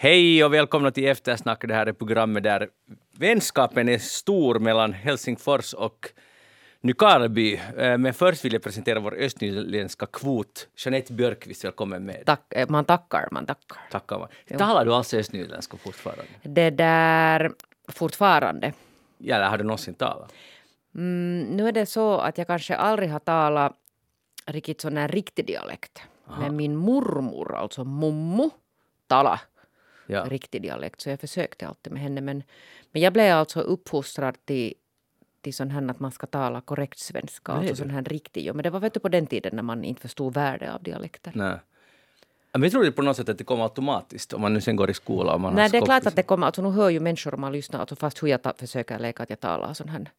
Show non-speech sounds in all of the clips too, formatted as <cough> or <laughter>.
Hej och välkomna till Eftersnack. Det här är programmet där vänskapen är stor mellan Helsingfors och Nykarleby. Eh, men först vill jag presentera vår östnyländska kvot. Jeanette Björkqvist, välkommen med. Tack, eh, man tackar, man tackar. Tackar man. Talar du alltså östnyländska fortfarande? Det där fortfarande. Ja, eller har du någonsin talat? Mm, nu är det så att jag kanske aldrig har talat riktigt sån här riktig dialekt. Aha. Men min mormor, alltså mummo, talade ja. riktig dialekt. Så jag försökte alltid med henne. Men, men jag blev alltså uppfostrad till, till sån här att man ska tala korrekt svenska. alltså sån här riktig. Ja, men det var vet du, på den tiden när man inte förstod värde av dialekter. Nej. Men jag tror på något sätt att det kommer automatiskt om man nu sen går i skolan. Nej, det är klart att det kommer. Alltså, nu hör ju människor om man lyssnar, alltså, fast hur jag ta, försöker leka att jag talar sån här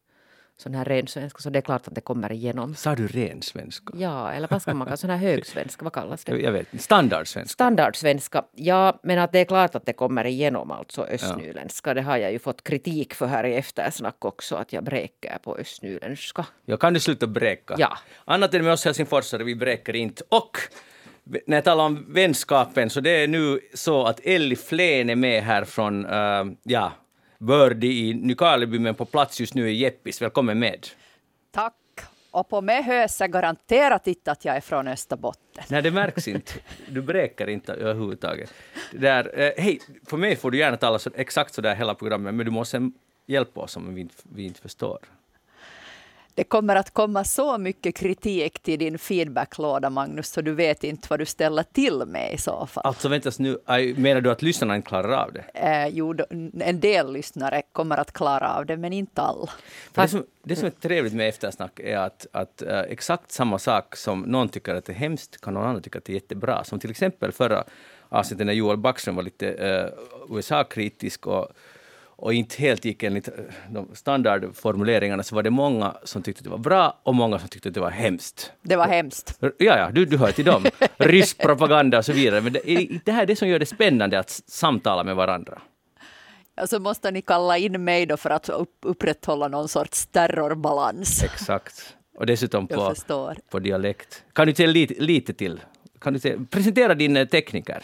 sån här ren svenska, så det är klart att det kommer igenom. Sa du ren svenska? Ja, eller vad ska man kalla sån här <laughs> högsvenska, vad kallas det? Jag vet Standardsvenska? Standardsvenska, ja, men att det är klart att det kommer igenom alltså östnyländska. Ja. Det har jag ju fått kritik för här i eftersnack också, att jag bräker på östnyländska. Ja, kan du sluta bräka? Ja. Annat än med oss helsingforsare, vi bräker inte. Och när jag talar om vänskapen, så det är nu så att Elli Flen är med här från, uh, ja, Bördi i Nykarleby, men på plats just nu är Jeppis. Välkommen med. Tack. Och på mig hörs jag garanterat inte att jag är från Österbotten. Nej, det märks inte. Du bräker inte överhuvudtaget. Där, eh, hej, för mig får du gärna tala så, exakt så där hela programmet, men du måste hjälpa oss om vi inte, vi inte förstår det kommer att komma så mycket kritik till din feedbacklåda, Magnus, så du vet inte vad du ställer till med i så fall. Alltså vänta nu, menar du att lyssnarna inte klarar av det? Eh, jo, en del lyssnare kommer att klara av det, men inte alla. Det som, det som är trevligt med eftersnack är att, att uh, exakt samma sak som någon tycker att det är hemskt kan någon annan tycka att det är jättebra. Som till exempel förra avsnittet när Joel Backström var lite uh, USA-kritisk och och inte helt gick enligt eh, de standardformuleringarna så var det många som tyckte det var bra och många som tyckte att det var hemskt. Det var hemskt. Ja, ja, du, du hör till dem. <laughs> Rysk propaganda och så vidare. Men det, det här är det som gör det spännande att samtala med varandra. Ja, så måste ni kalla in mig då för att upp, upprätthålla någon sorts terrorbalans. Exakt. Och dessutom <laughs> på, på dialekt. Kan du säga lite, lite till? Kan du säga, presentera din eh, tekniker.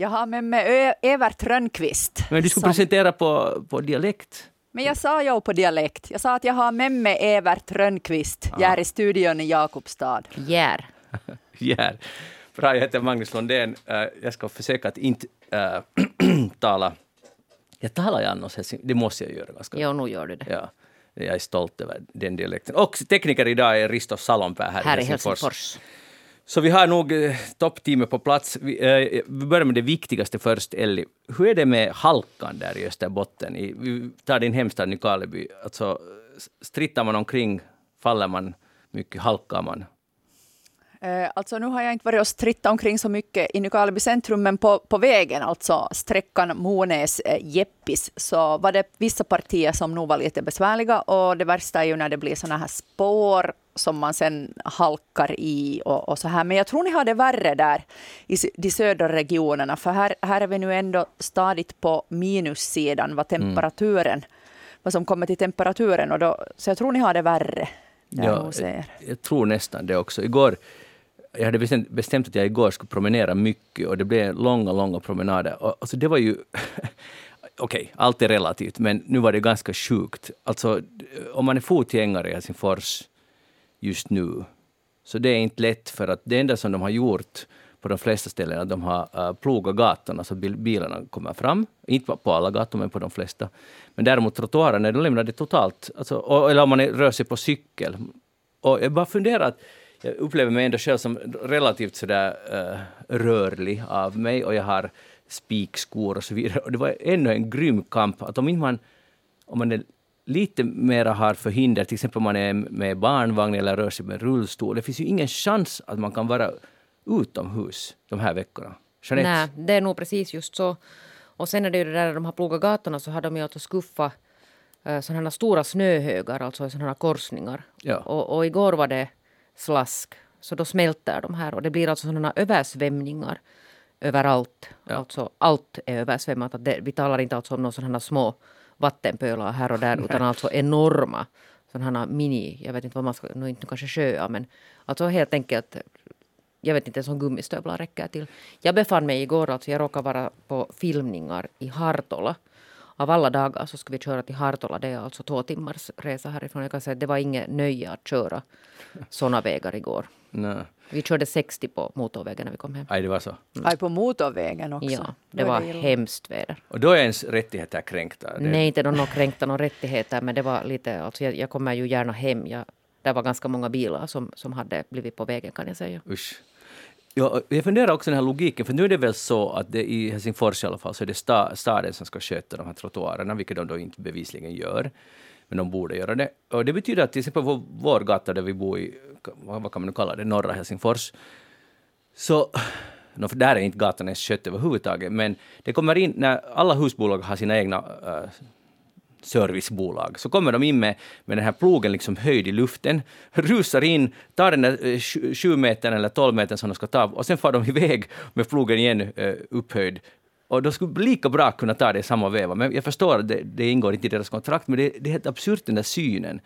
Jag har med mig Evert Rönnqvist. Men du skulle som... presentera på, på dialekt. Men jag sa ju på dialekt. Jag sa att jag har med mig Evert Rönnqvist. Jag är i studion i Jakobstad. Jär. Jär. <laughs> Bra, jag heter Magnus Lundén. Eh, jag ska försöka att inte äh, <clears throat> tala... Jag talar ju annars, det måste jag göra. Ganska. Jo, nu gör du det. Ja. Jag är stolt över den dialekten. Och tekniker idag är Risto Salonpää här, här i Helsingfors. Helsingfors. Så vi har nog eh, toppteamet på plats. Vi, eh, vi börjar med det viktigaste först, Elli. Hur är det med halkan där i Österbotten? I, vi tar din hemstad Nykarleby. Alltså, strittar man omkring? Faller man mycket? Halkar man? Eh, alltså nu har jag inte varit och strittat omkring så mycket i Nykarleby centrum, men på, på vägen, alltså sträckan Monäs-Jeppis, eh, så var det vissa partier som nog var lite besvärliga och det värsta är ju när det blir såna här spår som man sen halkar i och, och, så här. Men jag tror ni har det värre där i de södra regionerna, för här, här är vi nu ändå stadigt på minussidan vad mm. temperaturen, mm. vad som kommer till temperaturen. Och då, så jag tror ni har det värre. Ja, jag tror nästan det också. Igår jag hade bestämt, bestämt att jag igår skulle promenera mycket och det blev långa, långa promenader. Och, alltså det var ju... <laughs> Okej, okay, allt är relativt, men nu var det ganska sjukt. Alltså, om man är fotgängare i Helsingfors just nu, så det är inte lätt för att det enda som de har gjort på de flesta ställen är att de har uh, plogat gatorna så bilarna kommer fram. Inte på alla gator, men på de flesta. Men däremot trottoarerna, de lämnar det totalt. Alltså, eller om man rör sig på cykel. Och jag bara funderar att jag upplever mig ändå själv som relativt sådär uh, rörlig av mig och jag har spikskor och så vidare. Och det var ännu en grym kamp. Att om, inte man, om man är lite mera har förhinder, till exempel om man är med barnvagn eller rör sig med rullstol, det finns ju ingen chans att man kan vara utomhus de här veckorna. Jeanette? Nej, det är nog precis just så. Och sen är det ju det där de har plogat gatorna så har de ju att skuffa uh, sådana stora snöhögar, alltså sådana korsningar. Ja. Och, och igår var det slask. Så då smälter de här och det blir alltså sådana översvämningar överallt. Ja. Alltså allt är översvämmat. Det, vi talar inte alltså om några sådana små vattenpölar här och där Nej. utan alltså enorma sådana mini, jag vet inte vad man ska, no, inte kanske sjöar men alltså helt enkelt jag vet inte ens om gummistövlar räcker till. Jag befann mig igår, alltså jag råkade vara på filmningar i Hartola. Av alla dagar så ska vi köra till Hartola. Det är alltså två timmars resa härifrån. Jag kan säga att det var inget nöje att köra sådana vägar igår. Nej. Vi körde 60 på motorvägen när vi kom hem. Aj, det var så? Mm. Aj, på motorvägen också? Ja, det var, det hemskt väder. Och då är ens rättigheter kränkta? Det... Nej, inte någon kränkta några rättigheter, men det var lite, alltså jag, jag kommer ju gärna hem. Jag, det var ganska många bilar som, som hade blivit på vägen kan jag säga. Usch. Ja, jag funderar också den här logiken, för nu är det väl så att det, i Helsingfors i alla fall så är det sta, staden som ska sköta de här trottoarerna, vilket de då inte bevisligen gör. Men de borde göra det. Och det betyder att till exempel på vår gata där vi bor i, vad kan man nu kalla det, norra Helsingfors, så No, för där är inte gatan ens skött överhuvudtaget, men det kommer in när alla husbolag har sina egna äh, servicebolag. Så kommer de in med, med den här plogen liksom höjd i luften, <laughs> rusar in, tar den där eh, 7 metern eller 12 metern som de ska ta och sen far de <laughs> iväg med plogen igen eh, upphöjd. Och de skulle lika bra kunna ta det i samma veva. Men jag förstår att det, det ingår inte i deras kontrakt, men det, det är helt absurt den där synen.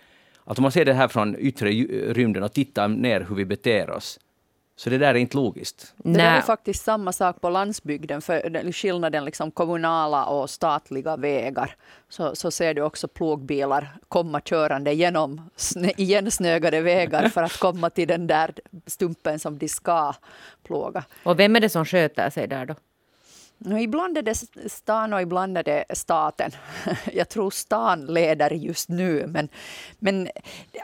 Att om man ser det här från yttre rymden och tittar ner hur vi beter oss, så det där är inte logiskt. Det är faktiskt samma sak på landsbygden, för skillnaden liksom kommunala och statliga vägar. Så, så ser du också plogbilar komma körande genom igensnögade vägar för att komma till den där stumpen som de ska plåga. Och vem är det som sköter sig där då? Ibland är det stan och ibland är det staten. <laughs> Jag tror stan leder just nu. Men, men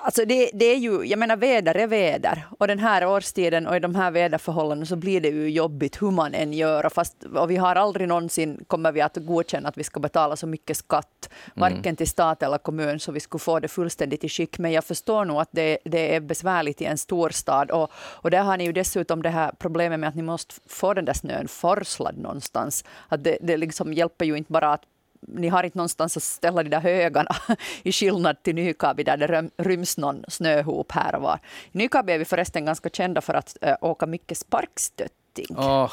alltså det, det är ju, jag menar väder är väder. Och den här årstiden och i de här väderförhållandena så blir det ju jobbigt hur man än gör. Och, fast, och vi har aldrig någonsin kommer vi att godkänna att vi ska betala så mycket skatt. Mm. Varken till stat eller kommun så vi skulle få det fullständigt i skick. Men jag förstår nog att det, det är besvärligt i en storstad. Och, och där har ni ju dessutom det här problemet med att ni måste få den där snön forslad någonstans någonstans. Att det, det liksom hjälper ju inte bara att ni har inte någonstans att ställa de där högarna <laughs> i skillnad till Nykabi där det ryms någon snöhop här och var. I Nykabi är vi förresten ganska kända för att äh, åka mycket sparkstötting. Oh,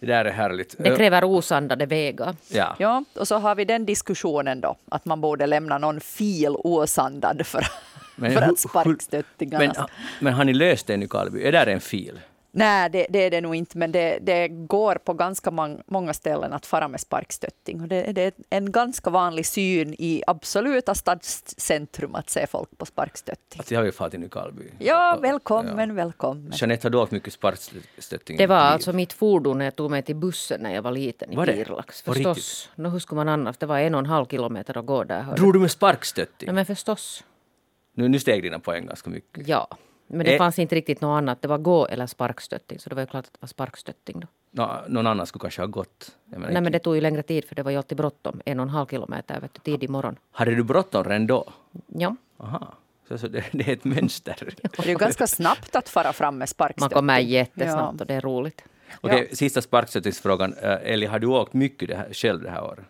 det där är härligt. Det kräver osandade vägar. Ja. ja, och så har vi den diskussionen då, att man borde lämna någon fil osandad för, men, för att sparkstöttingarna... Men, men har ni löst det i Nykarleby? Är där en fil? Nej, det, det, är det nog inte, men det, det går på ganska mång, många ställen att fara med sparkstötting. Och det, det, är en ganska vanlig syn i absoluta stadscentrum att se folk på sparkstötting. Alltså jag har ju farit i Nykarleby. Ja, välkommen, ja. välkommen. Jeanette, har du åkt mycket sparkstötting? Det var alltså mitt fordon när jag tog mig till bussen när jag var liten i var Pirlax. Förstås. No, hur skulle man annars? Det var en och en halv kilometer att gå där. Drog du med sparkstötting? Nej, men förstås. Nu, nu steg dina poäng ganska mycket. Ja. Men det eh. fanns inte riktigt något annat. Det var gå eller sparkstötting. Så det var ju klart att det var sparkstötting då. No, någon annan skulle kanske ha gått. Nej inte. men det tog ju längre tid för det var ju alltid bråttom. En och en halv kilometer vet du, tidig morgon. Hade du bråttom redan då? Ja. Aha. Så, så det, det, är ett mönster. <laughs> det är ju ganska snabbt att fara fram med sparkstötting. Man kommer jättesnabbt ja. och det är roligt. Okej, okay, sista sparkstöttingsfrågan. Eh, Eli, har du åkt mycket det här, själv det här året?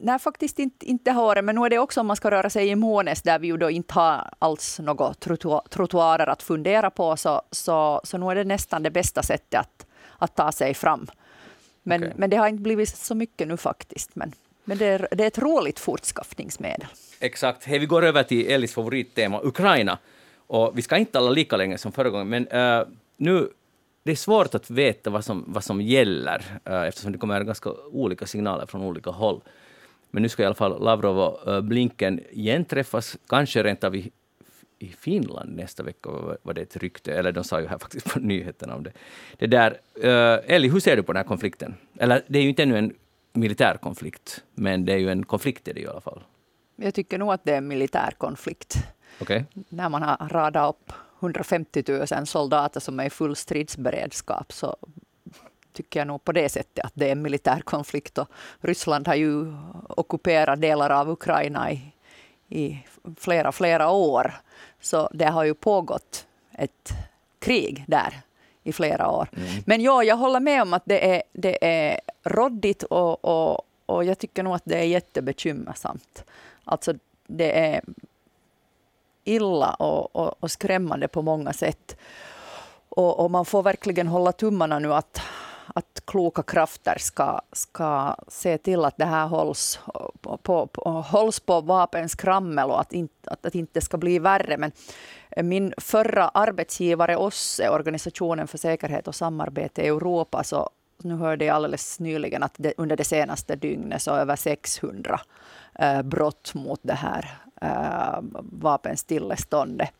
Nej, faktiskt inte, inte det här året, men nu är det också om man ska röra sig i Månes där vi ju då inte har alls några trottoarer att fundera på, så, så, så nu är det nästan det bästa sättet att, att ta sig fram. Men, okay. men det har inte blivit så mycket nu faktiskt. Men, men det, är, det är ett roligt fortskaffningsmedel. Exakt. Hey, vi går över till Ellis favorittema, Ukraina. Och vi ska inte tala lika länge som förra gången, men uh, nu det är svårt att veta vad som, vad som gäller, uh, eftersom det kommer ganska olika signaler från olika håll. Men nu ska i alla fall Lavrov och eh, Blinken igen träffas, kanske rent av i, i Finland nästa vecka, var det ett rykte, eller de sa ju här faktiskt på <laughs> nyheterna om det. det där, uh, Elli, hur ser du på den här konflikten? Eller det är ju inte ännu en militär konflikt, men det är ju en konflikt är det i alla fall. Jag tycker nog att det är en militär konflikt. Okay. När man har radat upp 150 000 soldater som är i full stridsberedskap så tycker jag nog på det sättet att det är en militär konflikt. Och Ryssland har ju ockuperat delar av Ukraina i, i flera, flera år. Så det har ju pågått ett krig där i flera år. Mm. Men ja, jag håller med om att det är, det är råddigt och, och, och jag tycker nog att det är jättebekymmersamt. Alltså det är illa och, och, och skrämmande på många sätt. Och, och, man får verkligen hålla tummarna nu att, att kloka krafter ska, ska se till att det här hålls på, på, på hålls på vapens krammel och att, in, att, att inte ska bli värre. Men min förra arbetsgivare OSSE, Organisationen för säkerhet och samarbete i Europa, så nu hörde jag alldeles nyligen att det, under det senaste dygnet så över 600 eh, brott mot det här eh, vapenstilleståndet.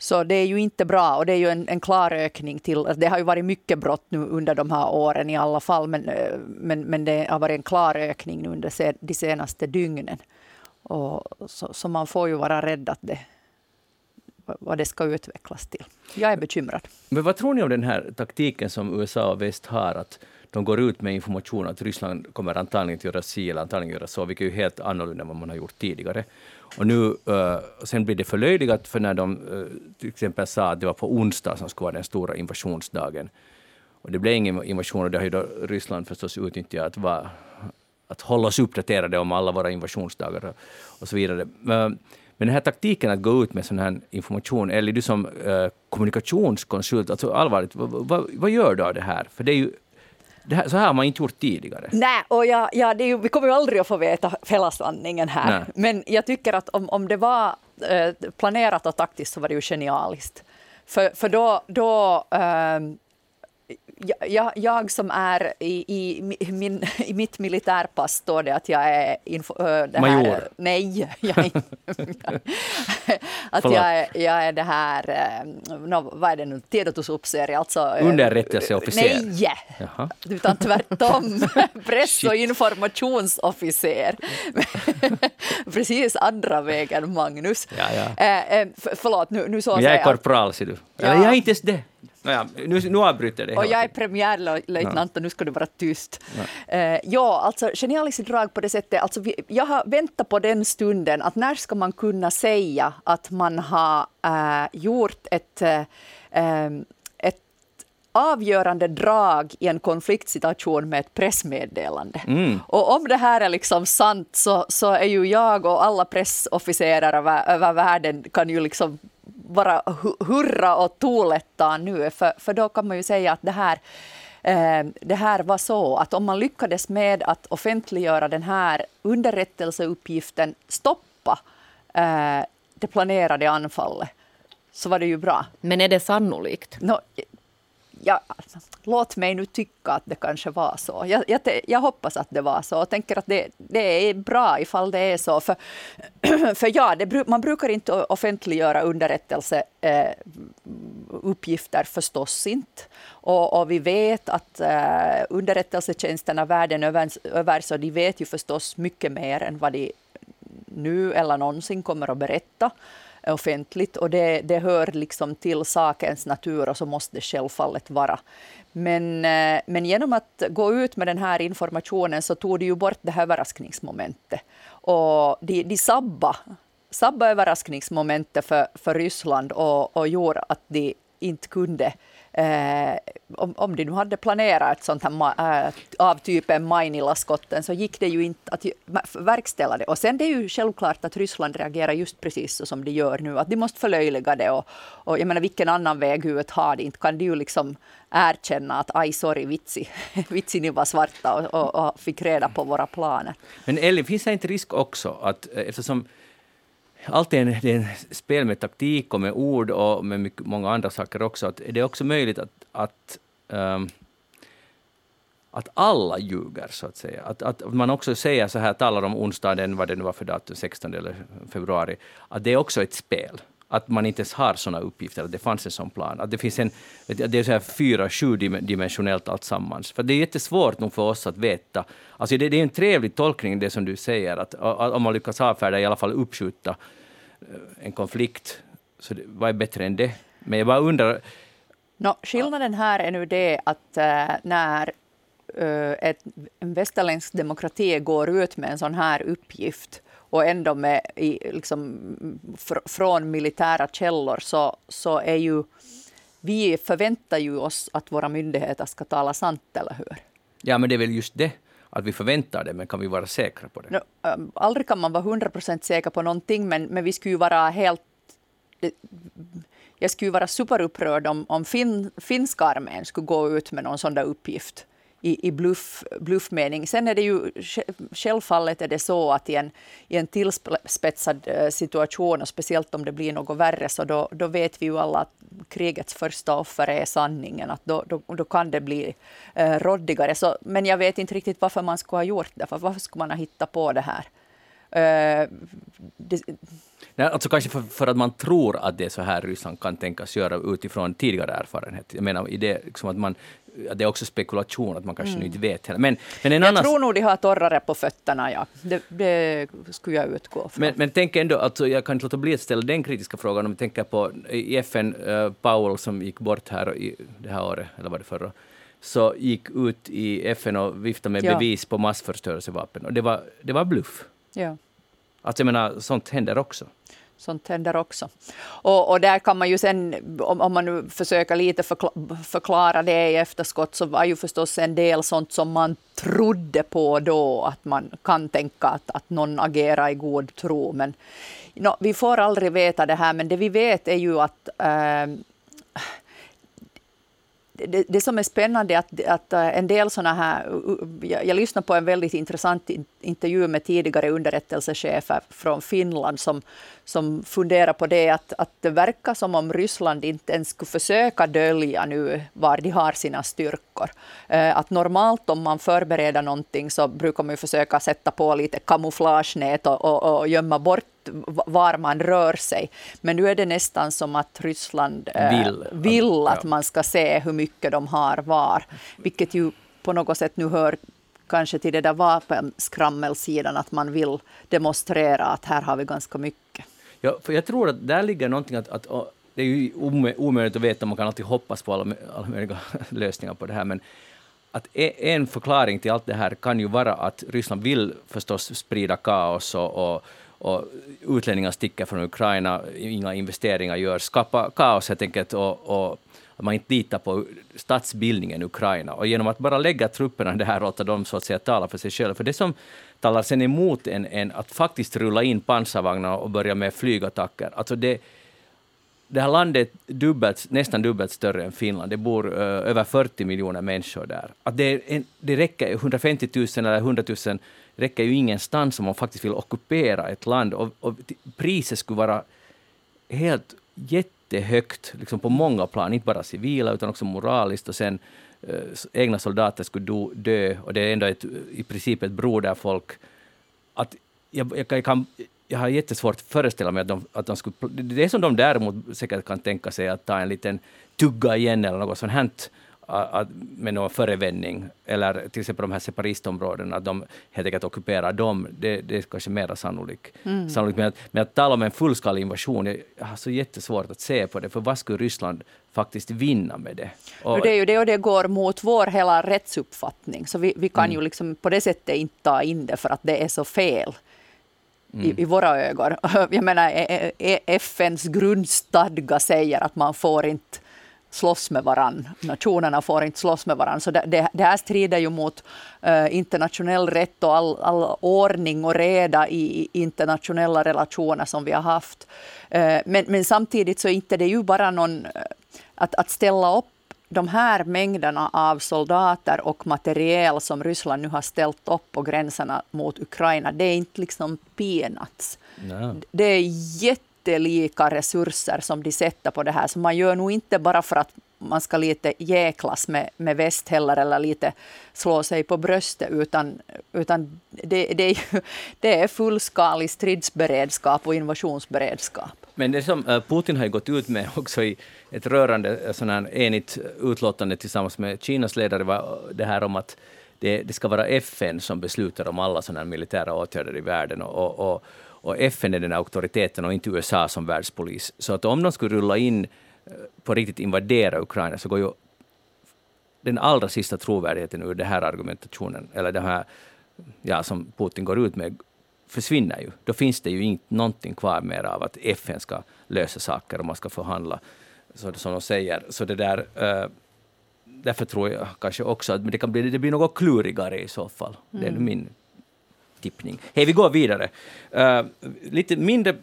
Så det är ju inte bra och det är ju en, en, klar ökning till, alltså, det har ju varit mycket brott nu under de här åren i alla fall, men, eh, men, men det har varit en klar ökning nu under de senaste dygnen. Och så, så man får ju vara rädd att det, vad det ska utvecklas till. Jag är bekymrad. Men vad tror ni om den här taktiken som USA och väst har, att de går ut med information att Ryssland kommer antagligen att göra si eller antagligen göra så, vilket är ju helt annorlunda än vad man har gjort tidigare. Och nu, uh, sen blir det förlöjligat, för när de uh, till exempel sa att det var på onsdag som skulle vara den stora invasionsdagen. Och det blev ingen invasion och det har ju då Ryssland förstås utnyttjat att, va, att hålla oss uppdaterade om alla våra invasionsdagar och, och så vidare. Men, men den här taktiken att gå ut med sån här information, eller du som uh, kommunikationskonsult, alltså allvarligt, vad, vad, vad gör du av det här? För det är ju här, så här har man inte gjort tidigare. Nej, och ja, ja, ju, vi kommer ju aldrig att få veta hela sanningen här. Nej. Men jag tycker att om, om det var eh, planerat och taktiskt så var det ju genialiskt. För, för då, då eh, jag, jag som är i, i, min, <laughs> i mitt militärpass står det att jag är... Info, det Major? Här, nej, <laughs> jag <laughs> att jag är, jag är det här... No, vad är det nu? Tiedotusofficer, alltså... Underrättelseofficer? Nej! Jaha. Utan tvärtom. Press och informationsofficer. Precis andra vägen, Magnus. Ja, ja. Eh, för, förlåt, nu, nu så Men jag är korpral, ser du. Eller jag är inte ens det. Naja, nu, nu avbryter det. Och jag är premiärlöjtnant och nu ska du vara tyst. Ja, uh, ja alltså genialiskt drag på det sättet. Alltså, vi, jag har väntat på den stunden att när ska man kunna säga att man har uh, gjort ett, uh, ett avgörande drag i en konfliktsituation med ett pressmeddelande. Mm. Och om det här är liksom sant så, så är ju jag och alla pressofficerare över, över världen kan ju liksom bara hurra och tolätta nu, för, för då kan man ju säga att det här eh, det här var så att om man lyckades med att offentliggöra den här underrättelseuppgiften, stoppa eh, det planerade anfallet, så var det ju bra. Men är det sannolikt? No, ja, alltså, låt mig nu tycka att det kanske var så. Jag, jag, jag hoppas att det var så och tänker att det, det är bra ifall det är så. För, <clears throat> för ja, det, man brukar inte offentliggöra underrättelseuppgifter eh, förstås inte. Och, och, vi vet att eh, underrättelsetjänsterna världen över, över så de vet ju förstås mycket mer än vad de nu eller någonsin kommer att berätta Eh, offentligt och det, det hör liksom till sakens natur och så måste det självfallet vara. Men, eh, men genom att gå ut med den här informationen så tog de ju bort det här överraskningsmomentet. Och de, de sabba, sabba överraskningsmomentet för, för Ryssland och, och gjorde att de inte kunde Eh, om, om de nu hade planerat ett sånt här äh, av typen Mainila-skotten så gick det ju inte att verkställa det. Och sen det är ju självklart att Ryssland reagerar just precis så som de gör nu, att de måste förlöjliga det. Och, och jag menar, vilken annan väg huvudet har de inte? Kan de ju liksom erkänna att aj, sorry, vitsi, <laughs> vitsi ni var svarta och, och, och fick reda på våra planer. Men Elin, finns det inte risk också att eh, eftersom allt är en, det är en spel med taktik och med ord och med mycket, många andra saker också. Att är det också möjligt att, att, um, att alla ljuger, så att säga? Att, att man också säger så här, talar om onsdagen, vad det nu var för datum, 16 eller februari, att det är också ett spel att man inte ens har sådana uppgifter, att det fanns en sån plan. Att det finns en, det är så här fyra, sjudimensionellt alltsammans. För det är jättesvårt nog för oss att veta. Alltså det, det är en trevlig tolkning det som du säger, att, att om man lyckas avfärda, i alla fall uppskjuta eh, en konflikt, så det, vad är bättre än det? Men jag bara undrar... No, skillnaden här är nu det att äh, när äh, ett, en västerländsk demokrati går ut med en sån här uppgift och ändå med, i, liksom, fr från militära källor så, så är ju vi förväntar ju oss att våra myndigheter ska tala sant, eller hur? Ja, men det är väl just det, att vi förväntar det, men kan vi vara säkra på det? No, um, aldrig kan man vara hundra procent säker på någonting, men, men vi skulle ju vara helt... jag skulle vara superupprörd om, om fin, finska armén skulle gå ut med någon sån där uppgift i, i bluff, bluffmening. Sen är det ju självfallet är det så att i en, i en tillspetsad eh, situation och speciellt om det blir något värre så då, då vet vi ju alla att krigets första offer är sanningen. Att då, då, då kan det bli eh, råddigare. Så, men jag vet inte riktigt varför man skulle ha gjort det. För varför skulle man ha hittat på det här? Eh, det, Nej, alltså kanske för, för, att man tror att det är så här Ryssland kan tänkas göra utifrån tidigare erfarenhet. Jag menar, i det, liksom att man, det är också spekulation, att man kanske mm. inte vet heller. Men, men en jag annan... tror nog de har torrare på fötterna, ja. Det, det skulle jag utgå från. Men, men tänk ändå, alltså, jag kan inte låta bli att ställa den kritiska frågan om vi tänker på i FN, uh, Powell som gick bort här i, det här året, eller var det förra, så gick ut i FN och viftade med ja. bevis på massförstörelsevapen. Och det var, det var bluff. Ja. Alltså jag menar, sånt händer också sånt händer också. Och, och där kan man ju sen, om, om man nu försöker lite förkla, förklara det i efterskott, så var ju förstås en del sånt som man trodde på då, att man kan tänka att, att någon agerar i god tro. Men no, vi får aldrig veta det här, men det vi vet är ju att äh, det, det, som är spännande är att, att eh, en del sådana här... Jag, jag lyssnade på en väldigt intressant intervju med tidigare underrättelsechefer från Finland som, som funderar på det att, att det verkar som om Ryssland inte ens skulle försöka dölja nu var de har sina styrkor. Eh, att normalt om man förbereder någonting så brukar man försöka sätta på lite kamouflagenät och, och, och gömma bort var man rör sig. Men nu är det nästan som att Ryssland eh, vill, vill att man ska se hur mycket de har var. Vilket ju på något sätt nu hör kanske till det där vapenskrammelsidan, att man vill demonstrera att här har vi ganska mycket. Ja, för jag tror att där ligger någonting att, att det är ju omöjligt att veta, man kan alltid hoppas på alla, alla möjliga <laughs> lösningar på det här, men att e, en förklaring till allt det här kan ju vara att Ryssland vill förstås sprida kaos och, och, och utlänningar sticker från Ukraina, inga investeringar görs, skapa kaos helt enkelt och, och att man inte litar på statsbildningen i Ukraina. Och genom att bara lägga trupperna där och låta dem så att säga tala för sig själva. För det som talar sen emot en, en att faktiskt rulla in pansarvagnar och börja med flygattacker, alltså det, det här landet är dubbelt, nästan dubbelt större än Finland. Det bor uh, över 40 miljoner människor där. Att det, en, det räcker, 150 000 eller 100 000 räcker ju ingenstans om man faktiskt vill ockupera ett land. Och, och priset skulle vara helt jättehögt liksom på många plan, inte bara civila utan också moraliskt. Och sen uh, egna soldater skulle do, dö och det är ändå ett, i princip ett broderfolk. Att jag, jag, jag kan jag har jättesvårt att föreställa mig att de, att de skulle... Det är som de däremot säkert kan tänka sig att ta en liten tugga igen eller något sånt att, med någon förevändning, eller till exempel de här separistområdena, att de helt enkelt ockuperar dem, det, det är kanske mer sannolikt. Mm. sannolikt. Men, att, men att tala om en fullskalig invasion, jag har så jättesvårt att se på det, för vad skulle Ryssland faktiskt vinna med det? Och, det är ju det och det går mot vår hela rättsuppfattning, så vi, vi kan mm. ju liksom på det sättet inte ta in det för att det är så fel. Mm. I, i, våra ögon. <laughs> Jag menar, FNs grundstadga säger att man får inte slåss med varann. Nationerna får inte slåss med varann. Så det, det, här strider ju mot uh, internationell rätt och all, all, ordning och reda i, internationella relationer som vi har haft. Uh, men, men, samtidigt så är inte det ju bara någon... Uh, att, att ställa upp de här mängderna av soldater och materiel som Ryssland nu har ställt upp på gränserna mot Ukraina, det är inte liksom peanuts. No. Det är jättelika resurser som de sätter på det här. Så man gör nog inte bara för att man ska lite jäklas med, med väst heller eller lite slå sig på bröstet utan, utan det, det, är ju, <laughs> det är fullskalig stridsberedskap och invasionsberedskap. Men det som eh, Putin har gått ut med också i ett rörande eh, sån här enigt utlåtande tillsammans med Kinas ledare var eh, det här om att det, det ska vara FN som beslutar om alla sådana militära åtgärder i världen. Och, och, och, FN är den auktoriteten och inte USA som världspolis. Så att om de skulle rulla in eh, på riktigt invadera Ukraina så går ju den allra sista trovärdigheten ur den här argumentationen, eller det här ja, som Putin går ut med, försvinner ju. Då finns det ju inte någonting kvar mer av att FN ska lösa saker och man ska förhandla, så, som de säger. Så det där, uh, därför tror jag kanske också att det, kan bli, det blir något klurigare i så fall. Mm. Det är mm. min tippning. Hej, vi går vidare. Uh, lite mindre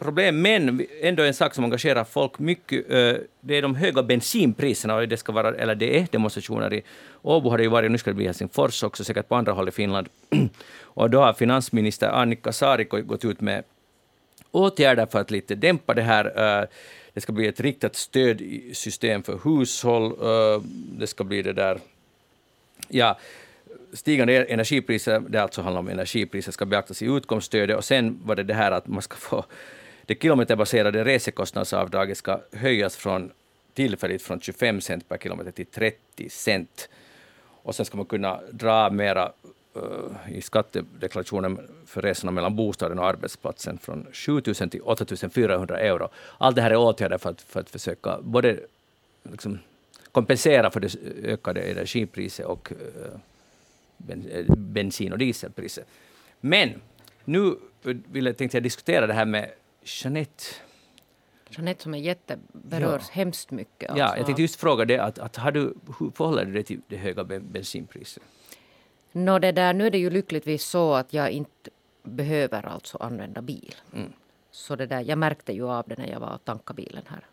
problem, men ändå en sak som engagerar folk mycket. Eh, det är de höga bensinpriserna, och det ska vara, eller det är demonstrationer i Åbo har det ju varit, nu ska det bli Helsingfors också, säkert på andra håll i Finland. <clears throat> Och då har finansminister Annika Saarikko gått ut med åtgärder för att lite dämpa det här. Eh, det ska bli ett riktat stödsystem för hushåll. Det ska bli det där, ja, stigande energipriser, det alltså handlar om energipriser, ska beaktas i utkomststödet. Och sen var det det här att man ska få det kilometerbaserade resekostnadsavdraget ska höjas från tillfälligt från 25 cent per kilometer till 30 cent. Och sen ska man kunna dra mera uh, i skattedeklarationen för resorna mellan bostaden och arbetsplatsen från 7 000 till 8 400 euro. Allt det här är åtgärder för att, för att försöka både liksom, kompensera för det ökade energipriset och uh, bensin och dieselpriser. Men nu vill jag, tänkte jag diskutera det här med Jeanette. Jeanette som är jätte, berörs ja. hemskt mycket. Alltså. Ja, jag tänkte just fråga dig, att, att har du, hur förhåller du dig till det höga bensinpriset? No, det där, nu är det ju lyckligtvis så att jag inte behöver alltså använda bil. Mm. Så det där, jag märkte ju av det när jag var och tankade bilen här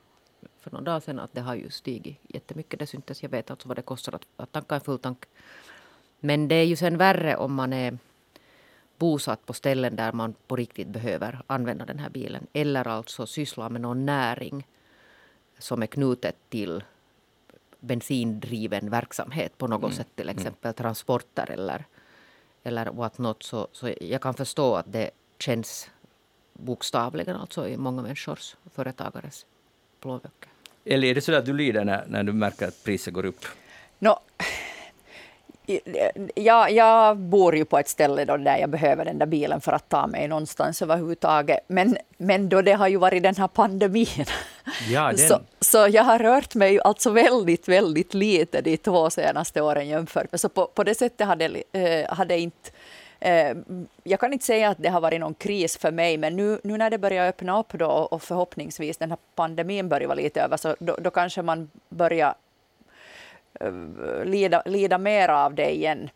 för några dagar sedan att det har ju stigit jättemycket. Det syntes. Jag vet alltså vad det kostar att, att tanka en full tank. Men det är ju sen värre om man är bosatt på ställen där man på riktigt behöver använda den här bilen. Eller alltså syssla med någon näring som är knutet till bensindriven verksamhet på något mm. sätt. Till mm. exempel mm. transporter eller, eller what not. Så, så jag kan förstå att det känns bokstavligen alltså i många människors företagares plånböcker. Eller är det så att du lider när, när du märker att priset går upp? No, jag, jag bor ju på ett ställe då där jag behöver den där bilen för att ta mig någonstans överhuvudtaget. Men, men då det har ju varit den här pandemin. Ja, <laughs> den. Så, så jag har rört mig alltså väldigt, väldigt lite de två senaste åren jämfört med. Så på, på det sättet hade, eh, hade inte eh, jag kan inte säga att det har varit någon kris för mig, men nu, nu när det börjar öppna upp då och förhoppningsvis den här pandemin börjar vara lite över, så då, då kanske man börjar Eh, lida, lida mer av det igen.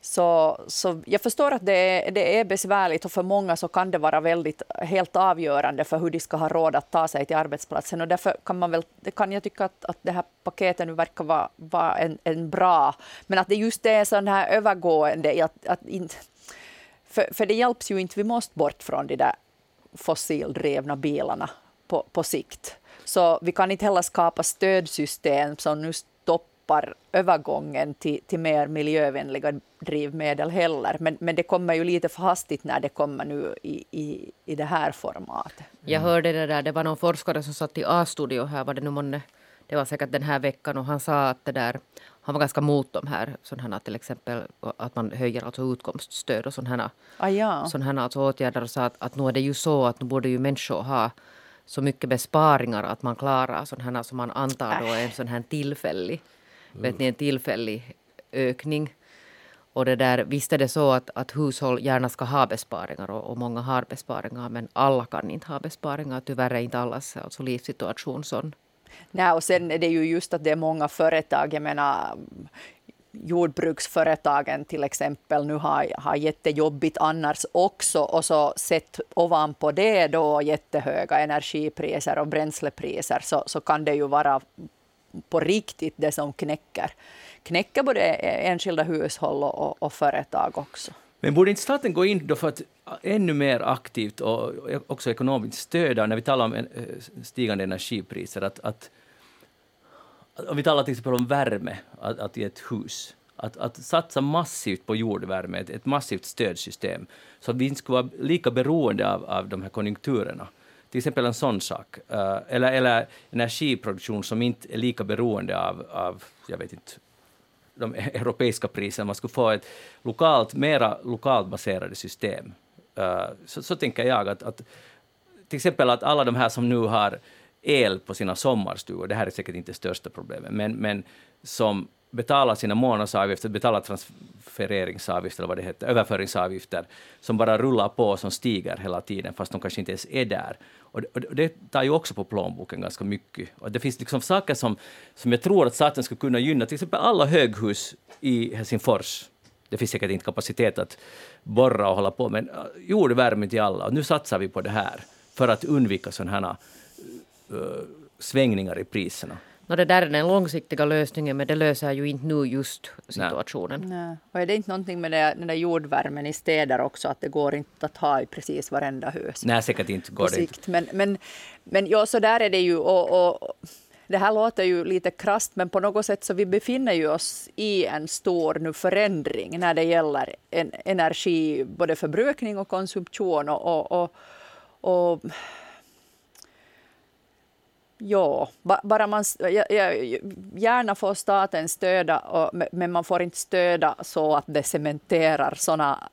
Så, så jag förstår att det är, det är besvärligt och för många så kan det vara väldigt helt avgörande för hur de ska ha råd att ta sig till arbetsplatsen. Och därför kan, man väl, kan jag tycka att, att det här paketet nu verkar vara, vara en, en bra, men att det just är sån här övergående, att, att in, för, för det hjälps ju inte, vi måste bort från de där fossildrivna bilarna på, på sikt. Så vi kan inte heller skapa stödsystem som nu stoppar övergången till, till mer miljövänliga drivmedel heller. Men, men det kommer ju lite för hastigt när det kommer nu i, i, i det här formatet. Jag hörde det där, det var någon forskare som satt i A-studio här, var det nu månne, det var säkert den här veckan och han sa att det där han var ganska mot de här, sådana till exempel att man höjer alltså utkomststöd och sådana ah, ja. sådana alltså åtgärder och sa att, att nu är det ju så att nu borde ju människor ha så mycket besparingar att man klarar sådana som man antar då är en sån här tillfällig Mm. vet ni, en tillfällig ökning. Och det där, visst är det så att, att hushåll gärna ska ha besparingar och, och, många har besparingar men alla kan inte ha besparingar. Tyvärr är inte allas alltså, livssituation sån. Nej, och sen är det ju just att det är många företag, jag menar jordbruksföretagen till exempel nu har, har jättejobbigt annars också och så sett ovanpå det då jättehöga energipriser och bränslepriser så, så kan det ju vara på riktigt det som knäcker, knäcker både enskilda hushåll och, och företag också. Men borde inte staten gå in då för att ännu mer aktivt och också ekonomiskt stödja, när vi talar om eh, stigande energipriser, att, att om vi talar till exempel om värme att, att i ett hus, att, att satsa massivt på jordvärme, ett, ett massivt stödsystem, så att vi inte skulle vara lika beroende av, av de här konjunkturerna. Till exempel en sån sak. Eh, eller, eller energiproduktion som inte är lika beroende av, av jag vet inte, de e-, europeiska priserna. Man skulle få ett lokalt, mera lokalt baserade system. Eh, så, så tänker jag att, att till exempel att alla de här som nu har el på sina sommarstugor, det här är säkert inte det största problemet, men, men som betala sina månadsavgifter, betala transfereringsavgifter, eller vad det heter, överföringsavgifter, som bara rullar på och som stiger hela tiden, fast de kanske inte ens är där. Och det, och det tar ju också på plånboken ganska mycket. Och det finns liksom saker som, som jag tror att staten skulle kunna gynna, till exempel alla höghus i Helsingfors. Det finns säkert inte kapacitet att borra och hålla på, men eh, jordvärme till alla. Och nu satsar vi på det här för att undvika sådana här uh, svängningar i priserna. No, det där är den långsiktiga lösningen men det löser ju inte nu just situationen. Nej. Nej. Och är det inte någonting med det, den där jordvärmen i städer också att det går inte att ha i precis varenda hus? Nej, säkert inte går det inte. Men, men, men ja, så där är det ju. Och, och, det här låter ju lite krast men på något sätt så vi befinner ju oss i en stor nu förändring när det gäller en, energi, både förbrukning och konsumtion. och, och, och Ja, bara man gärna får staten stöda, men man får inte stöda så att det cementerar sådana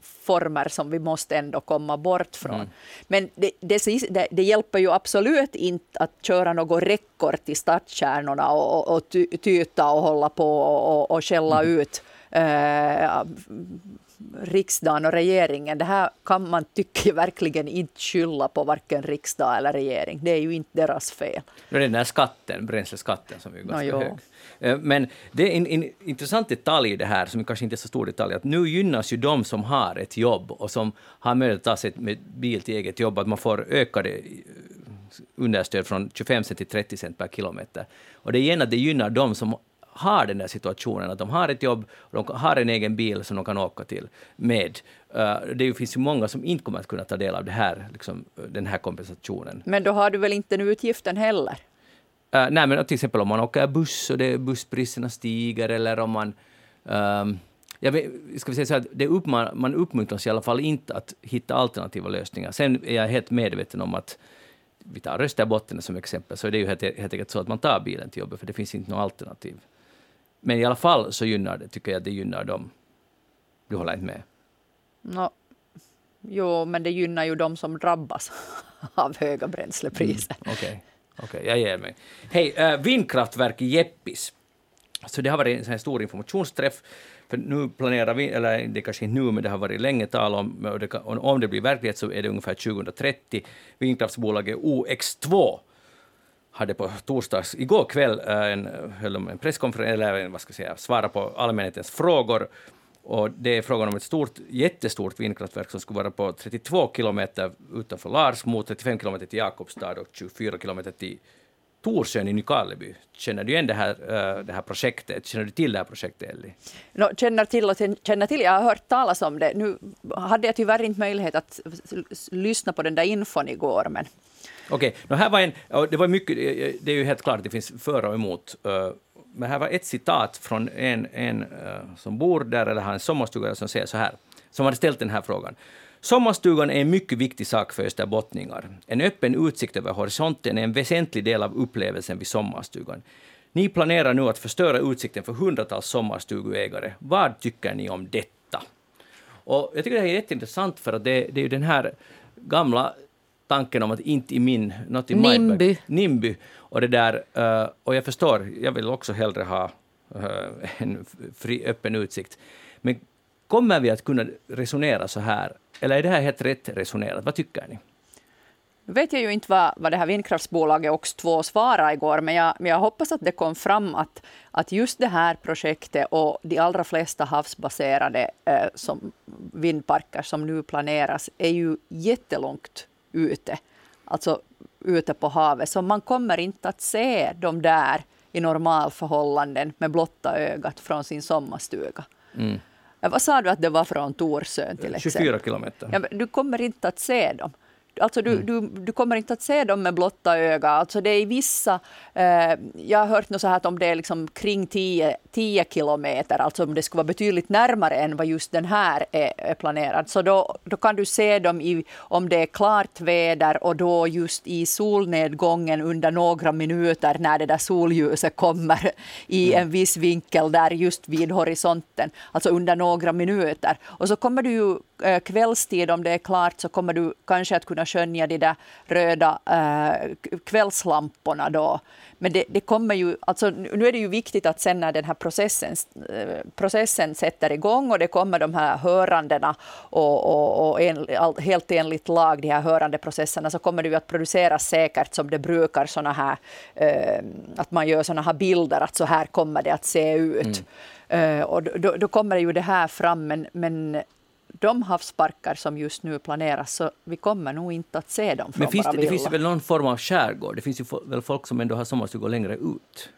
former som vi måste ändå komma bort från. Mm. Men det, det, det, hjälper ju absolut inte att köra något räckor till stadskärnorna och, och, och tyta och hålla på och, och skälla mm. ut eh, riksdagen och regeringen. Det här kan man tycka <laughs> verkligen inte skylla på varken riksdag eller regering. Det är ju inte deras fel. Det är den här skatten, bränsleskatten, som är ganska no, hög. Eh, men det är en, en, intressant detalj i det här, som kanske inte är så stor detalj, att nu gynnas ju de som har ett jobb och som har möjlighet att ta sig med bil till eget jobb, att man får ökade eh, understöd från 25 cent till 30 cent per kilometer. Och det är igen att det gynnar de som har den där situationen, att de har ett jobb och de har en egen bil som de kan åka till med. Uh, det finns ju många som inte kommer att kunna ta del av det här, liksom, den här kompensationen. Men då har du väl inte den utgiften heller? Uh, nej, men till exempel om man åker buss och det, busspriserna stiger eller om man um, jag vet, ska vi säga så här, det uppman, man uppmuntras i alla fall inte att hitta alternativa lösningar. Sen är jag helt medveten om att vi tar Österbotten som exempel, så är det ju helt, helt enkelt så att man tar bilen till jobbet, för det finns inte något alternativ. Men i alla fall så gynnar det, tycker jag, det gynnar dem. Du håller inte med? No, jo, men det gynnar ju de som drabbas <laughs> av höga bränslepriser. Mm, Okej, okay. okay. jag ger mig. Hej, äh, vindkraftverk i Jeppis. Så det har varit en stor informationsträff. För nu planerar vi, eller det kanske inte nu, men det har varit länge tal om, och det, om det blir verklighet så är det ungefär 2030. Vindkraftsbolaget OX2 hade på torsdags, igår kväll, eh, en, höll en presskonferens, eller eh, vad ska jag säga, svara på allmänhetens frågor. Och det är frågan om ett stort, jättestort vindkraftverk som skulle vara på 32 kilometer utanför Larsmo, 35 kilometer till Jakobstad och 24 kilometer till Torsön i Nykarleby. Känner du igen det här, eh, det här projektet? Känner du till det här projektet, Elli? No, känner till och känner till. Jag har hört talas om det. Nu hade jag tyvärr inte möjlighet att lyssna på den där infon igår, men Okej, okay. här var en, det var mycket, eh, eh, det är ju helt klart att det finns för och emot. Eh, men här var ett citat från en, en som bor där, eller har en sommarstuga, som säger så här, som hade ställt den här frågan. Sommarstugan är en mycket viktig sak för österbottningar. En öppen utsikt över horisonten är en väsentlig del av upplevelsen vid sommarstugan. Ni planerar nu att förstöra utsikten för hundratals sommarstuguägare. Vad tycker ni om detta? Och jag tycker det här är jätteintressant för att det, det är ju den här gamla tanken om att inte i min, not in Nimby. My Nimby. Och det där, uh, och jag förstår, jag vill också hellre ha uh, en fri, öppen utsikt. Men kommer vi att kunna resonera så här? Eller är det här helt rätt resonerat? Vad tycker ni? Nu vet jag ju inte vad, vad det här vindkraftsbolaget OX2 svarade igår, men jag, men jag hoppas att det kom fram att, att just det här projektet och de allra flesta havsbaserade eh, som vindparker som nu planeras är ju jättelångt ute, alltså ute på havet. Så man kommer inte att se dem där i normalförhållanden med blotta ögat från sin sommarstuga. Mm. Vad sa du att det var från Torsön till exempel? 24 kilometer. Ja, du kommer inte att se dem. Alltså du, mm. du, du kommer inte att se dem med blotta öga. Alltså det är vissa, eh, jag har hört något så här att om det är liksom kring 10, 10 kilometer, alltså om det skulle vara betydligt närmare än vad just den här är, är planerad, så då, då kan du se dem i, om det är klart väder och då just i solnedgången under några minuter när det där solljuset kommer i mm. en viss vinkel där just vid horisonten, alltså under några minuter. Och så kommer du ju eh, kvällstid, om det är klart, så kommer du kanske att kunna skönja de där röda äh, kvällslamporna då. Men det, det, kommer ju, alltså, nu är det ju viktigt att sen när den här processen, äh, processen sätter igång och det kommer de här hörandena och, och, och en, helt enligt lag, de här hörandeprocesserna, så kommer det ju att produceras säkert som det brukar såna här, äh, att man gör såna här bilder, att så här kommer det att se ut. Mm. Uh, och då, då, kommer ju det här fram, men, men de havsparker som just nu planeras så vi kommer nog inte att se dem från Men finns det, det, finns väl någon form av skärgård? Det finns ju väl folk som ändå har sommarstugor längre ut?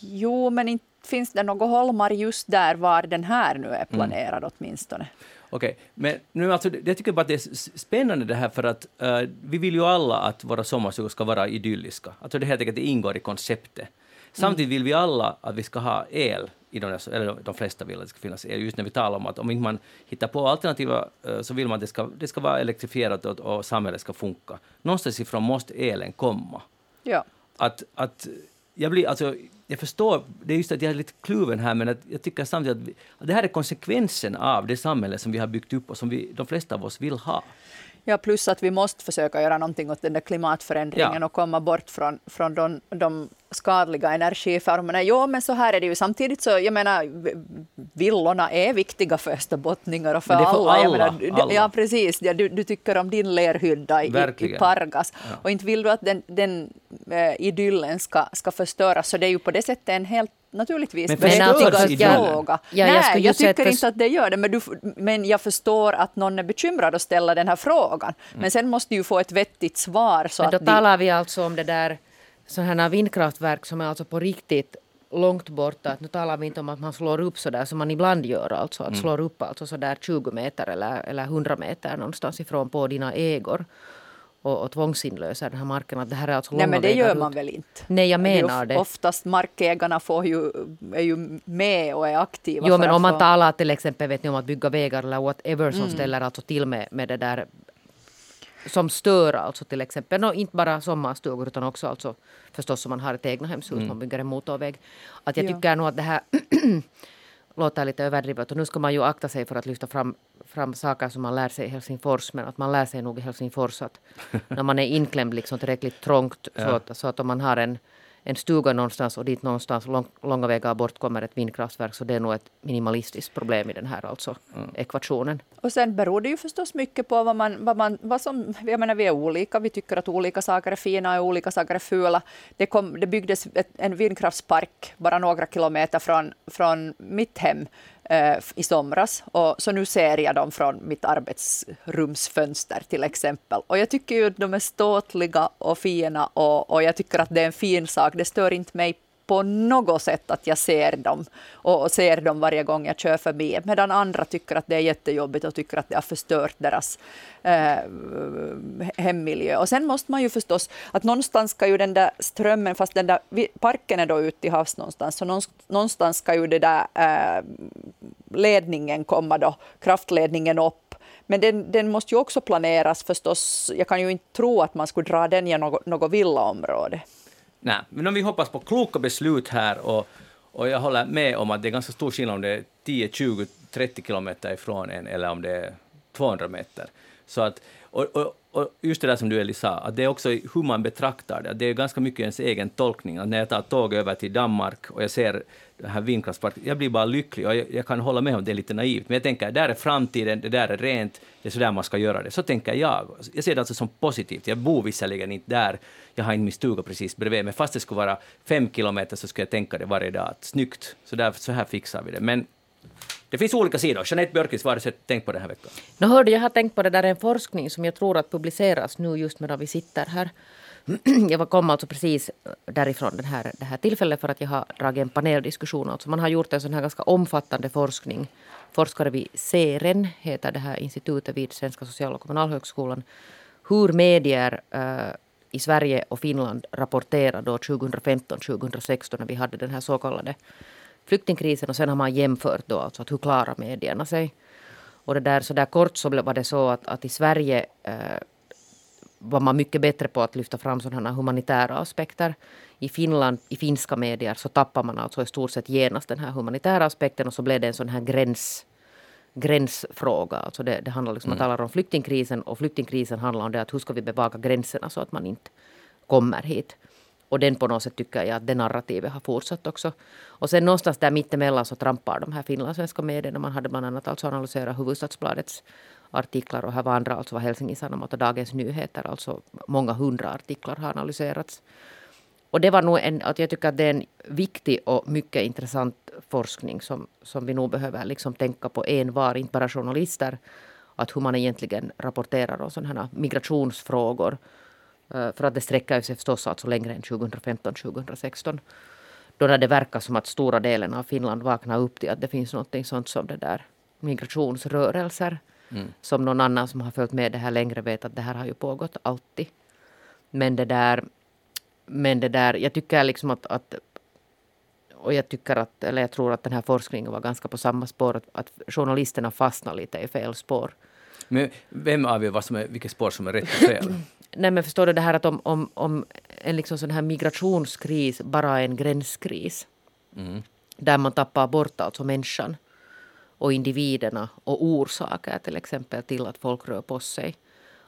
Jo, men inte finns det några holmar just där var den här nu är mm. planerad mm. åtminstone. Okej, okay. men nu alltså, jag tycker bara att det är spännande det här för att uh, vi vill ju alla att våra sommarstugor ska vara idylliska. Alltså det helt enkelt det ingår i konceptet. Samtidigt vill vi alla att vi ska ha el, i de, eller de flesta vill att det ska finnas el, just när vi talar om att om inte man hittar på alternativa uh, så vill man att det ska, det ska vara elektrifierat och, och samhället ska funka. Någonstans ifrån måste elen komma. Ja. Att, att jag blir, alltså, jag förstår, det är just att jag är lite kluven här, men att jag tycker samtidigt att, vi, att det här är konsekvensen av det samhälle som vi har byggt upp och som vi, de flesta av oss vill ha. Ja, plus att vi måste försöka göra någonting åt den där klimatförändringen ja. och komma bort från, från de, de skadliga energiformerna. Jo, men så här är det ju. Samtidigt så, jag menar, villorna är viktiga för österbottningar och för, för alla. alla, jag menar, alla. Ja, precis. Ja, du, du tycker om din lerhydda i, i Pargas. Ja. Och inte vill du att den, den äh, idyllen ska, ska förstöras. Så det är ju på det sättet en helt naturligtvis men berättigad fråga. Ja, Nej, jag, jag tycker inte att det gör det, men, du, men jag förstår att någon är bekymrad att ställa den här frågan. Mm. Men sen måste du få ett vettigt svar. Så men då att talar vi alltså om det där sådana vindkraftverk som är alltså på riktigt långt borta. Att nu talar vi inte om att man slår upp så där som man ibland gör, alltså att mm. slår upp alltså så där 20 meter eller, eller 100 meter någonstans ifrån på dina ägor och, och tvångsinlösa den här marken. Att det här är alltså Nej, men det gör ut. man väl inte? Nej, jag menar det. Oftast markägarna får ju, är ju med och är aktiva. Jo, men om man få... talar till exempel vet ni, om att bygga vägar eller whatever som mm. ställer alltså till med, med det där som stör alltså till exempel, no, inte bara sommarstugor utan också alltså förstås om man har ett egnahemshus, mm. man bygger en motorväg. Att jag tycker ja. nog att det här <clears throat> låter lite överdrivet och nu ska man ju akta sig för att lyfta fram, fram saker som man lär sig i Helsingfors men att man lär sig nog i Helsingfors att <laughs> när man är inklämd liksom tillräckligt trångt ja. så, att, så att om man har en en stuga någonstans och dit någonstans lång, långa vägar bort kommer ett vindkraftverk. Så det är nog ett minimalistiskt problem i den här alltså, mm. ekvationen. Och sen beror det ju förstås mycket på vad man, vad man vad som, jag menar vi är olika, vi tycker att olika saker är fina och olika saker är fula. Det, kom, det byggdes ett, en vindkraftspark bara några kilometer från, från mitt hem Eh, i somras. Och, så nu ser jag dem från mitt arbetsrumsfönster till exempel. Och jag tycker ju att de är ståtliga och fina och, och jag tycker att det är en fin sak. Det stör inte mig på något sätt att jag ser dem och ser dem varje gång jag kör förbi. Medan andra tycker att det är jättejobbigt och tycker att det har förstört deras eh, hemmiljö. Och sen måste man ju förstås, att någonstans ska ju den där strömmen, fast den där parken är då ute i havs någonstans, så någonstans ska ju det där eh, ledningen komma då, kraftledningen upp men den, den, måste ju också planeras förstås. Jag kan ju inte tro att man skulle dra den genom något, något villaområde. Nej, men om vi hoppas på kloka beslut här och, och jag håller med om att det är ganska stor skillnad om det är 10, 20, 30 kilometer ifrån en eller om det är 200 meter. Så att, och, och, och just det där som du Eli sa, att det är också hur man betraktar det. Det är ganska mycket ens egen tolkning. Att när jag tar tåg över till Danmark och jag ser den här vindkraftsparken, jag blir bara lycklig och jag, jag, kan hålla med om det är lite naivt, men jag tänker där är framtiden, det där är rent, det är så där man ska göra det. Så tänker jag. Jag ser det alltså som positivt. Jag bor visserligen inte där, jag har inte min stuga precis bredvid, men fast det skulle vara fem kilometer så skulle jag tänka det varje dag, att snyggt, så, där, så här fixar vi det. Men det finns olika sidor. Jeanette Björkis, vad har du tänkt på den här veckan? No, hörde, jag har tänkt på det där en forskning som jag tror att publiceras nu just medan vi sitter här. <clears throat> jag kom alltså precis därifrån den här, det här tillfället för att jag har dragit en paneldiskussion. Alltså man har gjort en sån här ganska omfattande forskning. Forskare vid CERN, heter det här institutet vid Svenska social och kommunalhögskolan. Hur medier uh, i Sverige och Finland rapporterade då 2015-2016 när vi hade den här så kallade flyktingkrisen och sen har man jämfört då alltså att hur klarar medierna sig. Och det där, så där kort så var det så att, att i Sverige eh, var man mycket bättre på att lyfta fram sådana humanitära aspekter. I Finland, i finska medier, så tappar man alltså i stort sett genast den här humanitära aspekten och så blev det en sån här gräns, gränsfråga. Alltså det, det handlar liksom, mm. man talar om flyktingkrisen och flyktingkrisen handlar om det att hur ska vi bevaka gränserna så att man inte kommer hit. Och den på något sätt tycker jag att det narrativet har fortsatt också. Och sen någonstans där mittemellan så trampar de här finlandssvenska medierna. Man hade bland annat alltså analyserat Hufvudstadsbladets artiklar och här var andra, alltså var Helsingin Sanomat och Dagens Nyheter. Alltså många hundra artiklar har analyserats. och det var nog en, att jag tycker att det är en viktig och mycket intressant forskning som, som vi nog behöver liksom tänka på en var, inte bara journalister, att hur man egentligen rapporterar om sådana här migrationsfrågor. Eh, för att det sträcker sig förstås alltså längre än 2015-2016. Då när det verkar som att stora delen av Finland vaknar upp till att det finns något sånt som det där migrationsrörelser. Mm. Som någon annan som har följt med det här längre vet att det här har ju pågått alltid. Men det där, men det där jag tycker liksom att, att och jag tycker att, eller jag tror att den här forskningen var ganska på samma spår, att, att journalisterna fastnar lite i fel spår. Men vem avgör vad som är, vilket spår som är rätt och fel? <clears throat> Nej men förstår du det här att om, om, om en liksom sån här migrationskris bara är en gränskris. Mm. Där man tappar bort alltså människan och individerna och orsaker till exempel till att folk rör på sig.